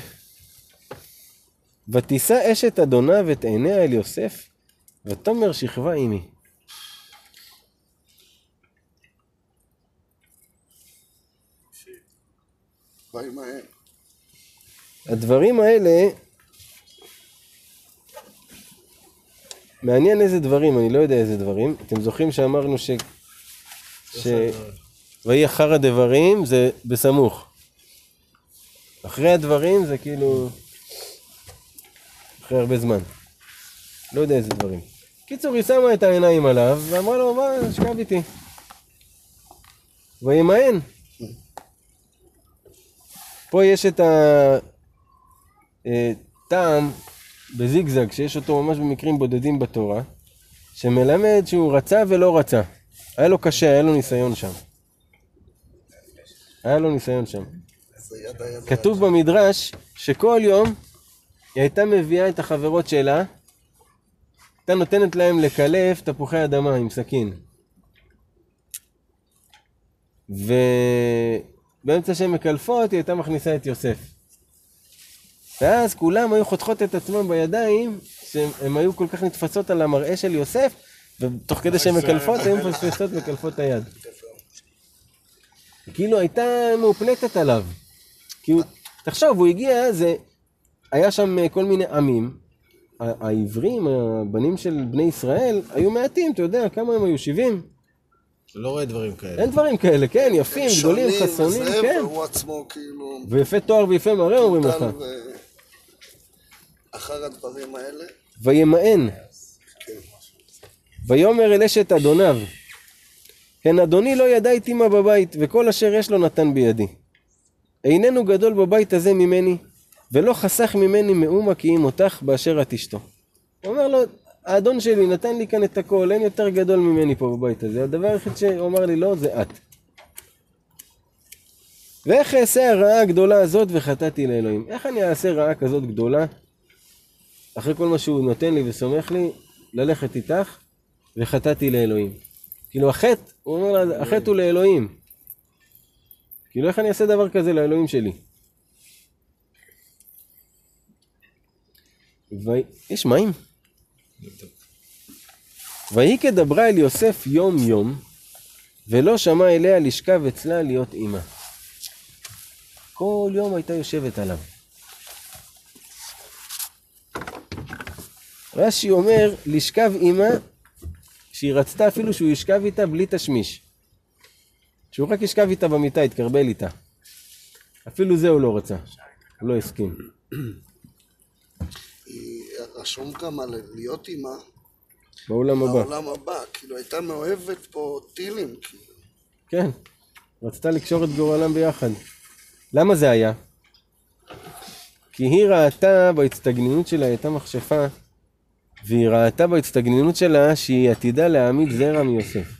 ותישא אשת אדוניו את עיניה אל יוסף, ותאמר שכבה עמי. וימהר. הדברים האלה, מעניין איזה דברים, אני לא יודע איזה דברים. אתם זוכרים שאמרנו ש... ש... ויהי אחר הדברים זה בסמוך. אחרי הדברים זה כאילו... אחרי הרבה זמן. לא יודע איזה דברים. קיצור, היא שמה את העיניים עליו, ואמרה לו, מה, שכב איתי. וימאן. פה יש את הטעם בזיגזג, שיש אותו ממש במקרים בודדים בתורה, שמלמד שהוא רצה ולא רצה. היה לו קשה, היה לו ניסיון שם. היה לו ניסיון שם. כתוב במדרש שכל יום היא הייתה מביאה את החברות שלה, הייתה נותנת להם לקלף תפוחי אדמה עם סכין. ובאמצע שהן מקלפות היא הייתה מכניסה את יוסף. ואז כולם היו חותכות את עצמם בידיים, שהן היו כל כך נתפסות על המראה של יוסף, ותוך כדי שהן מקלפות היו מפספסות מקלפות את היד. כאילו הייתה מאופנטת עליו. כי הוא, תחשוב, הוא הגיע, זה, היה שם אה, כל מיני עמים. העברים, הבנים של בני ישראל, היו מעטים, אתה יודע, כמה הם היו? 70? לא רואה דברים כאלה. אין דברים כאלה, כן, יפים, גדולים, חסונים, כן. והוא עצמו כאילו... ויפה תואר ויפה מראה אומרים לך. אחר הדברים האלה, וימאן. ויאמר אל אשת אדוניו, הן אדוני לא ידע איתי מה בבית, וכל אשר יש לו נתן בידי. איננו גדול בבית הזה ממני, ולא חסך ממני מאומה כי אם אותך באשר את אשתו. הוא אומר לו, האדון שלי נתן לי כאן את הכל, אין יותר גדול ממני פה בבית הזה. הדבר היחיד שהוא אמר לי לא, זה את. ואיך אעשה הרעה הגדולה הזאת וחטאתי לאלוהים? איך אני אעשה רעה כזאת גדולה אחרי כל מה שהוא נותן לי וסומך לי, ללכת איתך, וחטאתי לאלוהים. כאילו החטא, הוא אומר לה, החטא הוא לאלוהים. כאילו איך אני אעשה דבר כזה לאלוהים שלי? ו... יש מים? ויהי כדברה אל יוסף יום יום, ולא שמע אליה לשכב אצלה להיות אימה. כל יום הייתה יושבת עליו. רש"י אומר, לשכב אימה, שהיא רצתה אפילו שהוא ישכב איתה בלי תשמיש. שהוא רק ישכב איתה במיטה, יתקרבל איתה. אפילו זה הוא לא רצה, הוא לא הסכים. רשום גם על להיות אימה בעולם הבא. בעולם הבא, כאילו הייתה מאוהבת פה טילים, כאילו. כן, רצתה לקשור את גורלם ביחד. למה זה היה? כי היא ראתה בהצטגננות שלה, הייתה מכשפה, והיא ראתה בהצטגננות שלה שהיא עתידה להעמיד זרע מיוסף.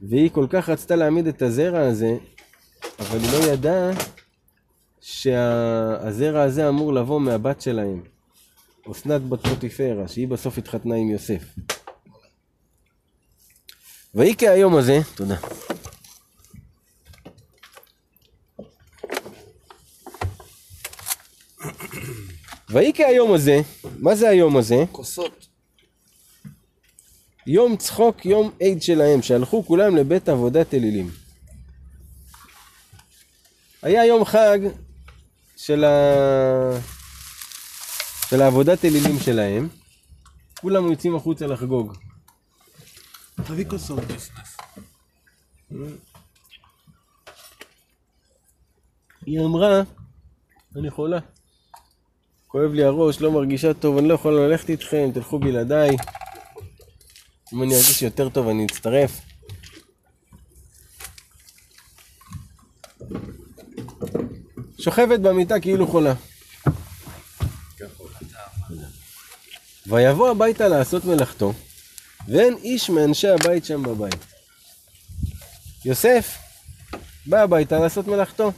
והיא כל כך רצתה להעמיד את הזרע הזה, אבל היא לא ידעה שהזרע הזה אמור לבוא מהבת שלהם, אסנת בת פוטיפרה, שהיא בסוף התחתנה עם יוסף. ויהי כהיום הזה, תודה. ויהי כהיום הזה, מה זה היום הזה? כוסות. יום צחוק, יום עיד שלהם, שהלכו כולם לבית עבודת אלילים. היה יום חג של, ה... של העבודת אלילים שלהם, כולם יוצאים החוצה לחגוג. תביא כוסות. היא אמרה, אני חולה. כואב לי הראש, לא מרגישה טוב, אני לא יכולה ללכת איתכם, תלכו בלעדיי. אם אני ארגיש יותר טוב, אני אצטרף. שוכבת במיטה כאילו חולה. ויבוא הביתה לעשות מלאכתו, ואין איש מאנשי הבית שם בבית. יוסף בא הביתה לעשות מלאכתו.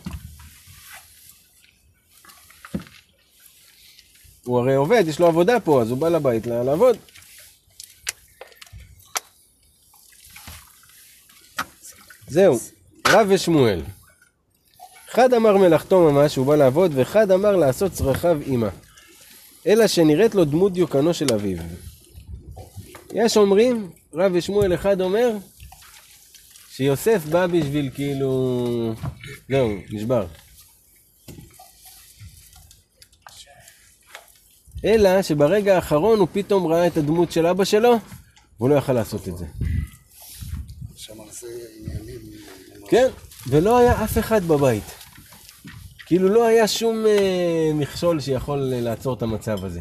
הוא הרי עובד, יש לו עבודה פה, אז הוא בא לבית לעבוד. זהו, רב ושמואל. אחד אמר מלאכתו ממש, הוא בא לעבוד, ואחד אמר לעשות צרכיו עמה. אלא שנראית לו דמות דיוקנו של אביו. יש אומרים, רב ושמואל אחד אומר, שיוסף בא בשביל כאילו... זהו, נשבר. אלא שברגע האחרון הוא פתאום ראה את הדמות של אבא שלו, והוא לא יכל לעשות את זה. כן, ולא היה אף אחד בבית. כאילו לא היה שום אה, מכשול שיכול אה, לעצור את המצב הזה.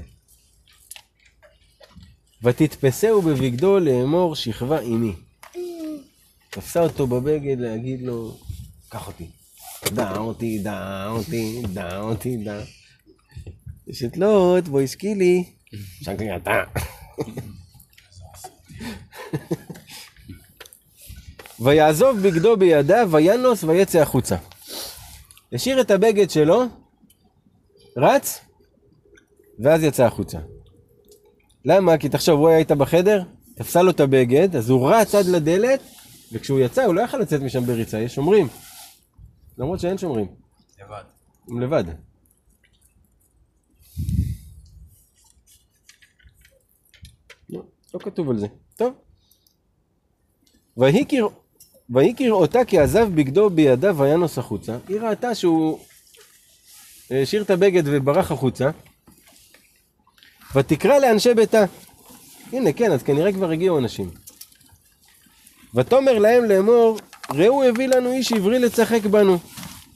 ותתפסהו בבגדו לאמור שכבה עימי. תפסה אותו בבגד להגיד לו, קח אותי. דע אותי, דע אותי, דע אותי, דע. שתלות, בואי שקילי. שקלי אתה. ויעזוב בגדו בידיו, וינוס ויצא החוצה. השאיר את הבגד שלו, רץ, ואז יצא החוצה. למה? כי תחשוב, הוא היה איתה בחדר, תפסה לו את הבגד, אז הוא רץ עד לדלת, וכשהוא יצא הוא לא יכל לצאת משם בריצה, יש שומרים. למרות שאין שומרים. לבד. הם לבד. לא, לא כתוב על זה. טוב. ויהי כרא- ויהי כראותה כי עזב בגדו בידיו וינוס החוצה. היא ראתה שהוא השאיר את הבגד וברח החוצה. ותקרא לאנשי ביתה. הנה, כן, אז כנראה כבר הגיעו אנשים. ותאמר להם לאמור, ראו הביא לנו איש עברי לצחק בנו.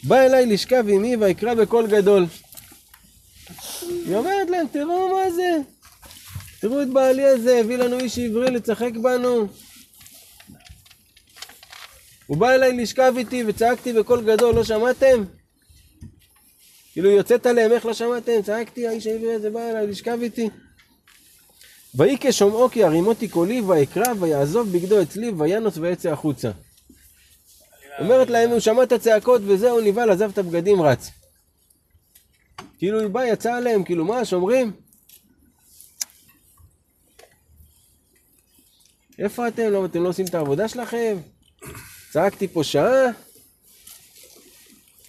בא אליי לשכב עמי ויקרא בקול גדול. היא אומרת להם, תראו מה זה. תראו את בעלי הזה, הביא לנו איש עברי לצחק בנו. הוא בא אליי לשכב איתי וצעקתי בקול גדול, לא שמעתם? כאילו יוצאת עליהם, איך לא שמעתם? צעקתי, האיש העברי הזה בא אליי לשכב איתי. ויהי כשומעו כי הרימותי קולי ויקרא ויעזוב בגדו אצלי וינוס ויצא החוצה. אומרת להם, הוא שמע את הצעקות וזהו, נבהל, עזב את הבגדים, רץ. כאילו היא באה, יצא עליהם, כאילו מה, שומרים? איפה אתם? לא, אתם לא עושים את העבודה שלכם? צעקתי פה שעה.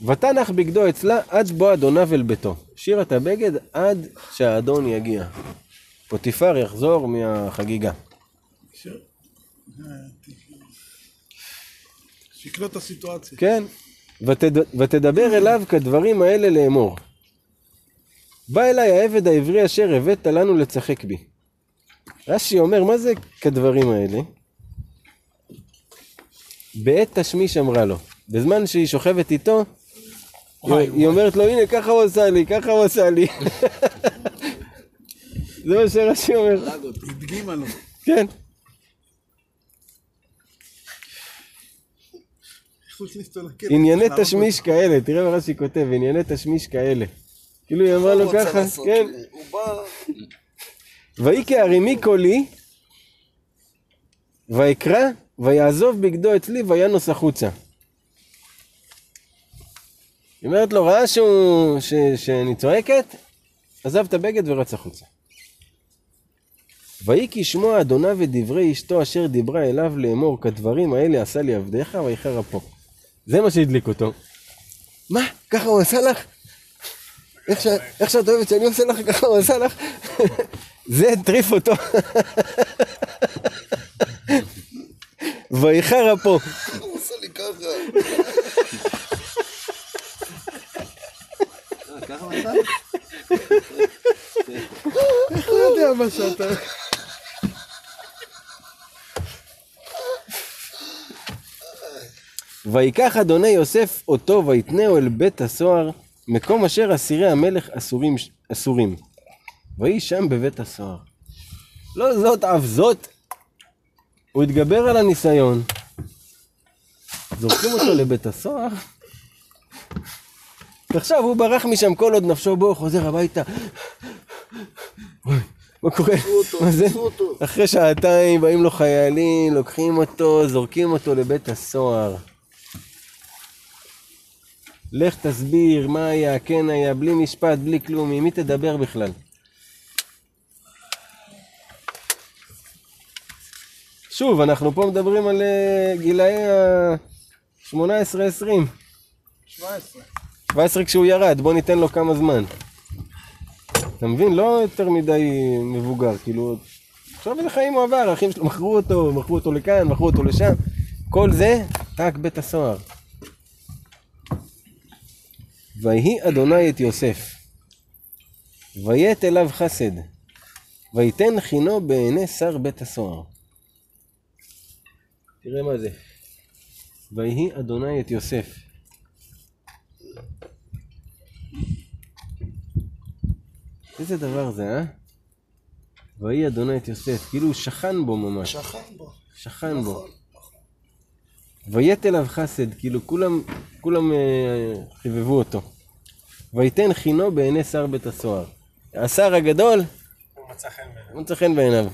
ותנח בגדו אצלה עד בוא אדוניו אל ביתו. השאירה את הבגד עד שהאדון יגיע. פוטיפר יחזור מהחגיגה. שיקלוט את הסיטואציה. כן. ותד... ותדבר אליו כדברים האלה לאמור. בא אליי העבד העברי אשר הבאת לנו לצחק בי. רש"י אומר, מה זה כדברים האלה? בעת תשמיש אמרה לו. בזמן שהיא שוכבת איתו, היא, היא אומרת לו, הנה, ככה הוא עשה לי, ככה הוא עשה לי. <laughs> זה מה שרש"י אומר. הדגימה לו. כן. ענייני תשמיש כאלה, תראה מה רש"י כותב, ענייני תשמיש כאלה. כאילו היא אמרה לו ככה, כן. בא, ויהי כהרימי קולי, ויקרא, ויעזוב בגדו אצלי, וינוס החוצה. היא אומרת לו, ראה שהוא, ש, שאני צועקת, עזב את הבגד ורץ החוצה. ויהי כי שמוע אדוניו את דברי אשתו אשר דיברה אליו לאמור, כדברים האלה עשה לי עבדיך ויחר אפו. זה מה שהדליק אותו. מה? ככה הוא עשה לך? איך, שאת אוהבת שאני עושה לך, ככה הוא עשה לך? זה הטריף אותו. ויחר אפו. הוא עושה לי ככה. איך הוא יודע מה שאתה... ויקח אדוני יוסף אותו ויתנהו אל בית הסוהר, מקום אשר אסירי המלך אסורים, אסורים. ויהי שם בבית הסוהר. לא זאת אף זאת, הוא התגבר על הניסיון. זורקים אותו לבית הסוהר. ועכשיו הוא ברח משם כל עוד נפשו בו, חוזר הביתה. מה קורה? מה זה? אחרי שעתיים באים לו חיילים, לוקחים אותו, זורקים אותו לבית הסוהר. לך תסביר מה היה, כן היה, בלי משפט, בלי כלום, עם מי תדבר בכלל? שוב, אנחנו פה מדברים על אה, גילאי ה-18-20. 17. 17 כשהוא ירד, בוא ניתן לו כמה זמן. אתה מבין? לא יותר מדי מבוגר, כאילו... עכשיו איזה חיים הוא עבר, האחים שלו מכרו אותו, מכרו אותו לכאן, מכרו אותו לשם. כל זה, רק בית הסוהר. ויהי אדוני את יוסף, ויית אליו חסד, ויתן חינו בעיני שר בית הסוהר. תראה מה זה. ויהי אדוני את יוסף. איזה דבר זה, אה? ויהי אדוני את יוסף, כאילו הוא שכן בו ממש. שכן בו. שכן בו. ויית אליו חסד, כאילו כולם, כולם אה, חיבבו אותו. ויתן חינו בעיני שר בית הסוהר. השר הגדול, הוא מצא חן בעיניו. הוא מצא חן בעיניו.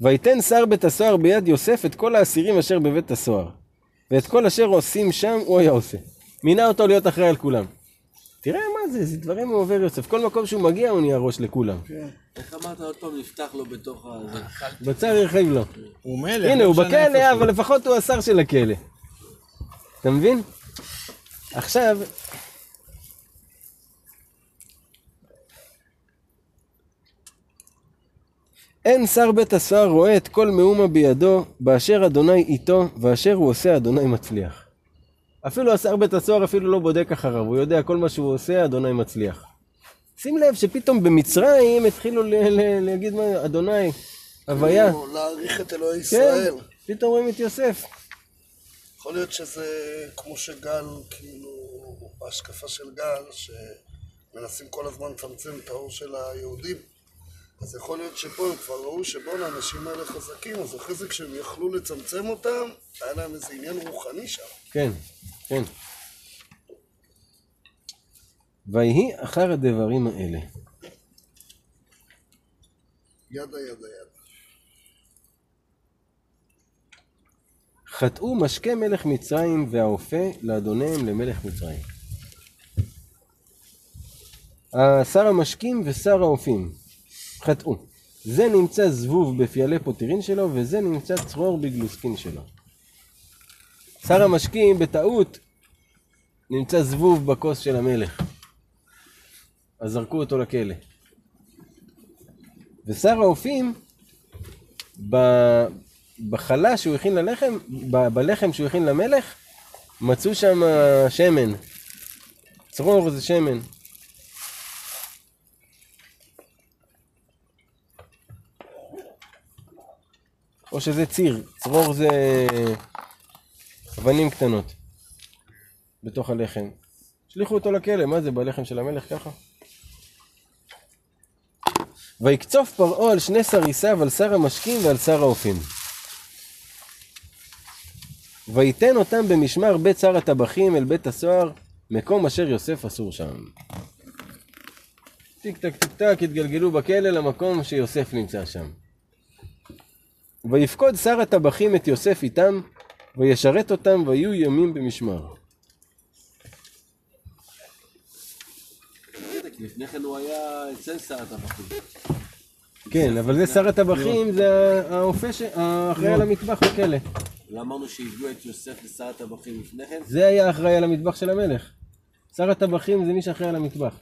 ויתן שר בית הסוהר ביד יוסף את כל האסירים אשר בבית הסוהר. ואת כל אשר עושים שם הוא היה עושה. מינה אותו להיות אחראי על כולם. תראה מה זה, זה דברים הוא עובר יוסף. כל מקום שהוא מגיע הוא נהיה ראש לכולם. איך אמרת עוד פעם, נפתח לו בתוך ה... בצר ירחיב לו. הוא מלך. הנה, לא הוא בכלא. אבל לפחות הוא השר של הכלא. אתה מבין? עכשיו, אין שר בית הסוהר רואה את כל מאומה בידו, באשר אדוני איתו, ואשר הוא עושה אדוני מצליח. אפילו השר בית הסוהר אפילו לא בודק אחריו, הוא יודע כל מה שהוא עושה, אדוני מצליח. שים לב שפתאום במצרים התחילו ל- ל- להגיד מה, אדוני, הוויה. להעריך את אלוהי כן, ישראל. פתאום רואים את יוסף. יכול להיות שזה כמו שגל, כאילו, בהשקפה של גל, שמנסים כל הזמן לצמצם את האור של היהודים. אז יכול להיות שפה הם כבר ראו שבואנה, האנשים האלה חזקים, אז אחרי זה כשהם יכלו לצמצם אותם, היה להם איזה עניין רוחני שם. כן, כן. ויהי אחר הדברים האלה. ידה ידה ידה. חטאו משקה מלך מצרים והאופה לאדוניהם למלך מצרים. שר המשקים ושר האופים חטאו. זה נמצא זבוב בפיאלי פוטירין שלו וזה נמצא צרור בגלוסקין שלו. שר המשקים בטעות נמצא זבוב בכוס של המלך. אז זרקו אותו לכלא. ושר האופים בחלה שהוא הכין ללחם, בלחם שהוא הכין למלך, מצאו שם שמן. צרור זה שמן. או שזה ציר, צרור זה אבנים קטנות בתוך הלחם. השליכו אותו לכלא, מה זה בלחם של המלך ככה? ויקצוף פרעה על שני סריסיו, על שר המשקים ועל שר האופים. ויתן אותם במשמר בית שר הטבחים אל בית הסוהר, מקום אשר יוסף אסור שם. טיק טק טיק טק התגלגלו בכלא למקום שיוסף נמצא שם. ויפקוד שר הטבחים את יוסף איתם, וישרת אותם ויהיו ימים במשמר. לפני כן הוא היה אצל שר הטבחים. כן, אבל זה שר הטבחים, זה האופה, ש- האחראי על המטבח בכלא. לא אמרנו שהביאו את יוסף לשר הטבחים לפני כן? זה היה אחראי על המטבח של המלך. שר הטבחים זה מי שאחראי על המטבח.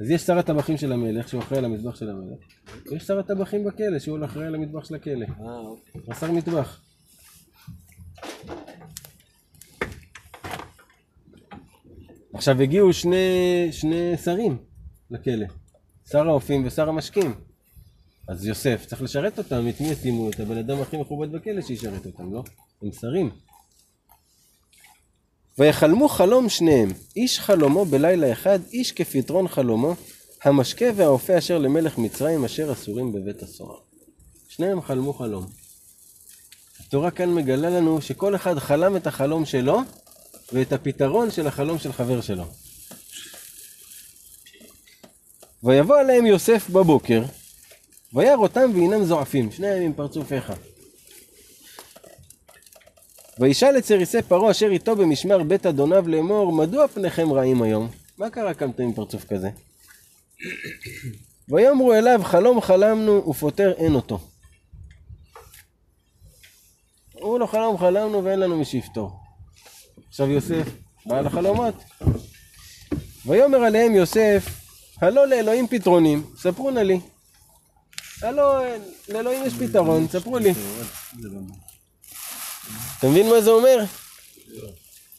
אז יש שר הטבחים של המלך, שהוא אחראי על המטבח של המלך, ויש שר הטבחים בכלא, שהוא אחראי על המטבח של הכלא. אה, אוקיי. השר מטבח. עכשיו הגיעו שני, שני שרים לכלא, שר האופים ושר המשקים. אז יוסף צריך לשרת אותם, את מי ישימו? את הבן אדם הכי מכובד בכלא שישרת אותם, לא? הם שרים. ויחלמו חלום שניהם, איש חלומו בלילה אחד, איש כפתרון חלומו, המשקה והאופה אשר למלך מצרים אשר אסורים בבית הסוהר. שניהם חלמו חלום. התורה כאן מגלה לנו שכל אחד חלם את החלום שלו ואת הפתרון של החלום של חבר שלו. ויבוא עליהם יוסף בבוקר, וירא אותם והנם זועפים, שניהם עם פרצוף איכה. וישאל את סריסי פרעה אשר איתו במשמר בית אדוניו לאמור, מדוע פניכם רעים היום? מה קרה קמתם עם פרצוף כזה? ויאמרו אליו, חלום חלמנו ופותר אין אותו. הוא לו חלום חלמנו ואין לנו מי שיפתור. עכשיו יוסף בא לחלומות. ויאמר עליהם יוסף, הלא לאלוהים פתרונים, ספרו נא לי. הלא, לאלוהים יש פתרון, ספרו לי. אתה מבין מה זה אומר?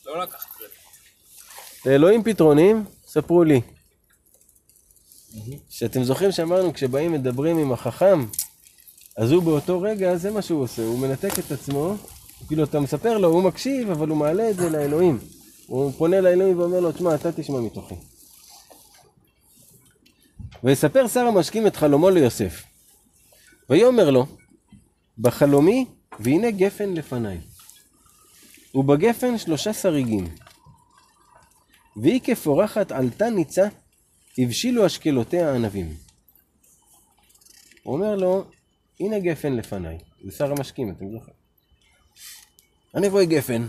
לא לקחת קרדיט. לאלוהים פתרונים, ספרו לי. שאתם זוכרים שאמרנו, כשבאים מדברים עם החכם, אז הוא באותו רגע, זה מה שהוא עושה, הוא מנתק את עצמו, כאילו אתה מספר לו, הוא מקשיב, אבל הוא מעלה את זה לאלוהים. הוא פונה לאלוהים ואומר לו, תשמע, אתה תשמע מתוכי. ויספר שר המשקים את חלומו ליוסף. ויאמר לו, בחלומי, והנה גפן לפניי. ובגפן שלושה שריגים. והיא כפורחת עלתה ניצה, הבשילו אשקלותיה ענבים. הוא אומר לו, הנה גפן לפניי. זה שר המשקים, אתם זוכרים? אני רואה גפן,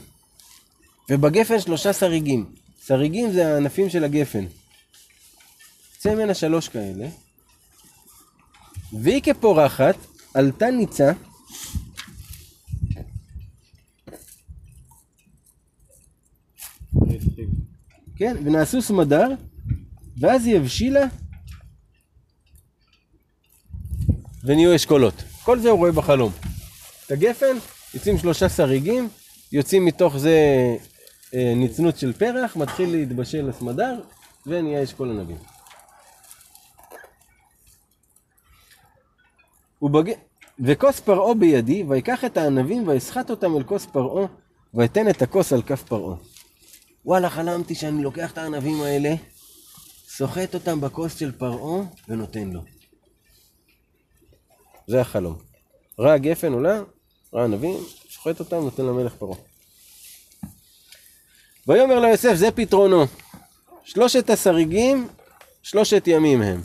ובגפן שלושה שריגים. שריגים זה הענפים של הגפן. יוצא ממנה שלוש כאלה, והיא כפורחת, עלתה ניצה, כן, ונעשו סמדר, ואז היא הבשילה, ונהיו אשכולות. כל זה הוא רואה בחלום. את הגפן, יוצאים שלושה שריגים, יוצאים מתוך זה אה, נצנות של פרח, מתחיל להתבשל הסמדר, ונהיה אשכול ענבים. ובג... וכוס פרעה בידי, ויקח את הענבים ואסחט אותם אל כוס פרעה, ואתן את הכוס על כף פרעה. וואלה, חלמתי שאני לוקח את הענבים האלה, סוחט אותם בכוס של פרעה, ונותן לו. זה החלום. ראה גפן עולה, ראה ענבים, סוחט אותם, נותן למלך פרעה. ויאמר לו יוסף, זה פתרונו. שלושת השריגים, שלושת ימים הם.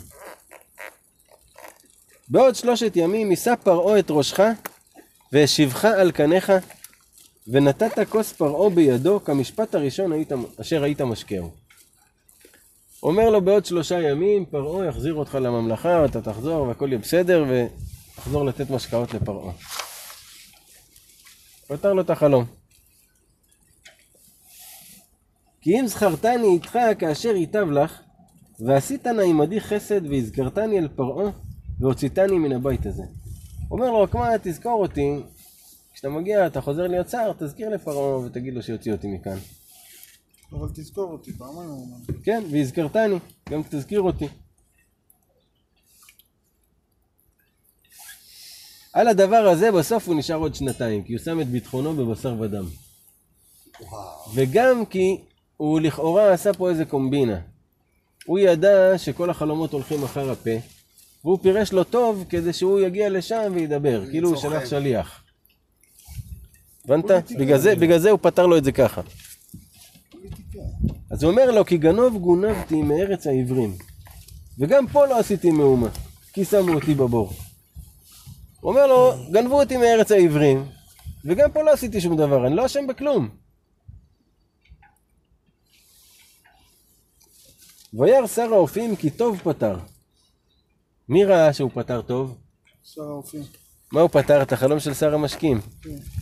בעוד שלושת ימים יישא פרעה את ראשך, והשיבך על קניך, ונתת כוס פרעה בידו כמשפט הראשון היית, אשר היית משקהו. אומר לו בעוד שלושה ימים פרעה יחזיר אותך לממלכה ואתה תחזור והכל יהיה בסדר ותחזור לתת משקאות לפרעה. פתר לו את החלום. כי אם זכרתני איתך כאשר ייטב לך ועשית נא עמדי חסד והזכרתני אל פרעה והוצאתני מן הבית הזה. אומר לו רק תזכור אותי כשאתה מגיע, אתה חוזר להיות שר, תזכיר לפרעה ותגיד לו שיוציא אותי מכאן. אבל תזכור אותי, פעמיים הוא אומר. כן, והזכרתני, גם תזכיר אותי. על הדבר הזה בסוף הוא נשאר עוד שנתיים, כי הוא שם את ביטחונו בבשר ודם. וגם כי הוא לכאורה עשה פה איזה קומבינה. הוא ידע שכל החלומות הולכים אחר הפה, והוא פירש לו טוב כדי שהוא יגיע לשם וידבר, כאילו הוא שלח שליח. הבנת? בגלל זה, בגלל זה הוא פתר לו את זה ככה. אז הוא אומר לו, כי גנוב גונבתי מארץ העברים, וגם פה לא עשיתי מהומה, כי שמו אותי בבור. הוא אומר לו, גנבו אותי מארץ העברים, וגם פה לא עשיתי שום דבר, אני לא אשם בכלום. וירא שר האופים כי טוב פתר. מי ראה שהוא פתר טוב? שר האופים. מה הוא פתר? את החלום של שר המשקים.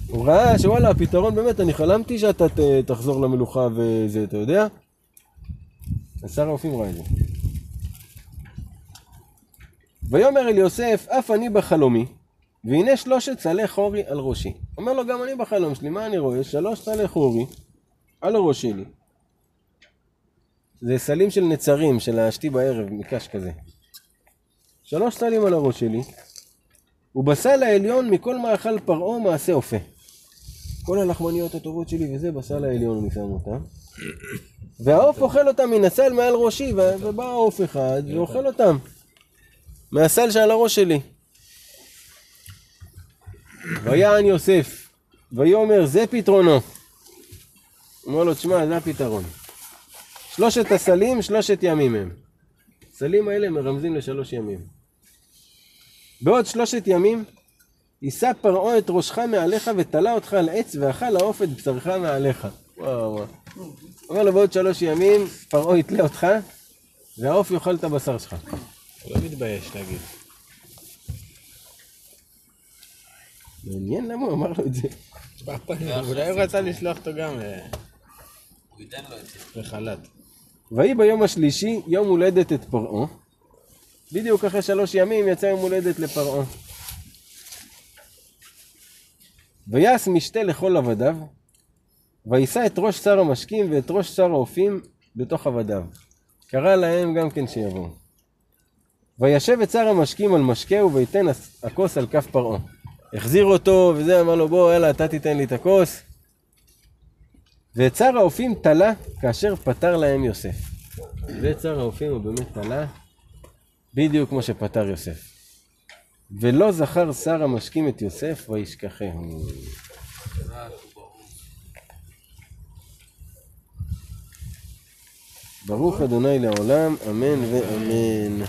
הוא ראה שוואלה, הפתרון באמת, אני חלמתי שאתה ת, תחזור למלוכה וזה, אתה יודע? אז שר האופים ראה את זה. ויאמר אל יוסף, אף אני בחלומי, והנה שלושת צלי חורי על ראשי. אומר לו, גם אני בחלום שלי, מה אני רואה? שלוש צלי חורי על הראש שלי. זה סלים של נצרים, של להשתי בערב, מקש כזה. שלוש סלים על הראש שלי, ובסל העליון מכל מאכל פרעה מעשה אופה. כל הלחמניות הטובות שלי וזה, בסל העליון אני שם אותם. והעוף אוכל אותם מן הסל מעל ראשי, ובא עוף אחד ואוכל אותם. מהסל שעל הראש שלי. ויען יוסף, ויאמר זה פתרונו. אומר לו, תשמע, זה הפתרון. שלושת הסלים, שלושת ימים הם. הסלים האלה מרמזים לשלוש ימים. בעוד שלושת ימים יישא פרעה את ראשך מעליך ותלה אותך על עץ ואכל העוף את בשרך מעליך. וואו וואו. אומר לו בעוד שלוש ימים פרעה יתלה אותך והעוף יאכל את הבשר שלך. לא מתבייש להגיד. מעניין למה הוא אמר לו את זה. אולי הוא רצה לשלוח אותו גם ל- הוא ייתן לו את זה. לחל"ת. ויהי ביום השלישי יום הולדת את פרעה. בדיוק אחרי שלוש ימים יצא יום הולדת לפרעה. ויעש משתה לכל עבדיו, ויישא את ראש שר המשקים ואת ראש שר האופים בתוך עבדיו. קרא להם גם כן שיבואו. וישב את שר המשקים על משקהו ויתן הכוס על כף פרעה. החזיר אותו וזה, אמר לו בוא יאללה אתה תיתן לי את הכוס. ואת שר האופים תלה כאשר פטר להם יוסף. ואת שר האופים הוא באמת תלה בדיוק כמו שפטר יוסף. ולא זכר שר המשקים את יוסף וישכחהו. ברוך אדוני לעולם, אמן ואמן.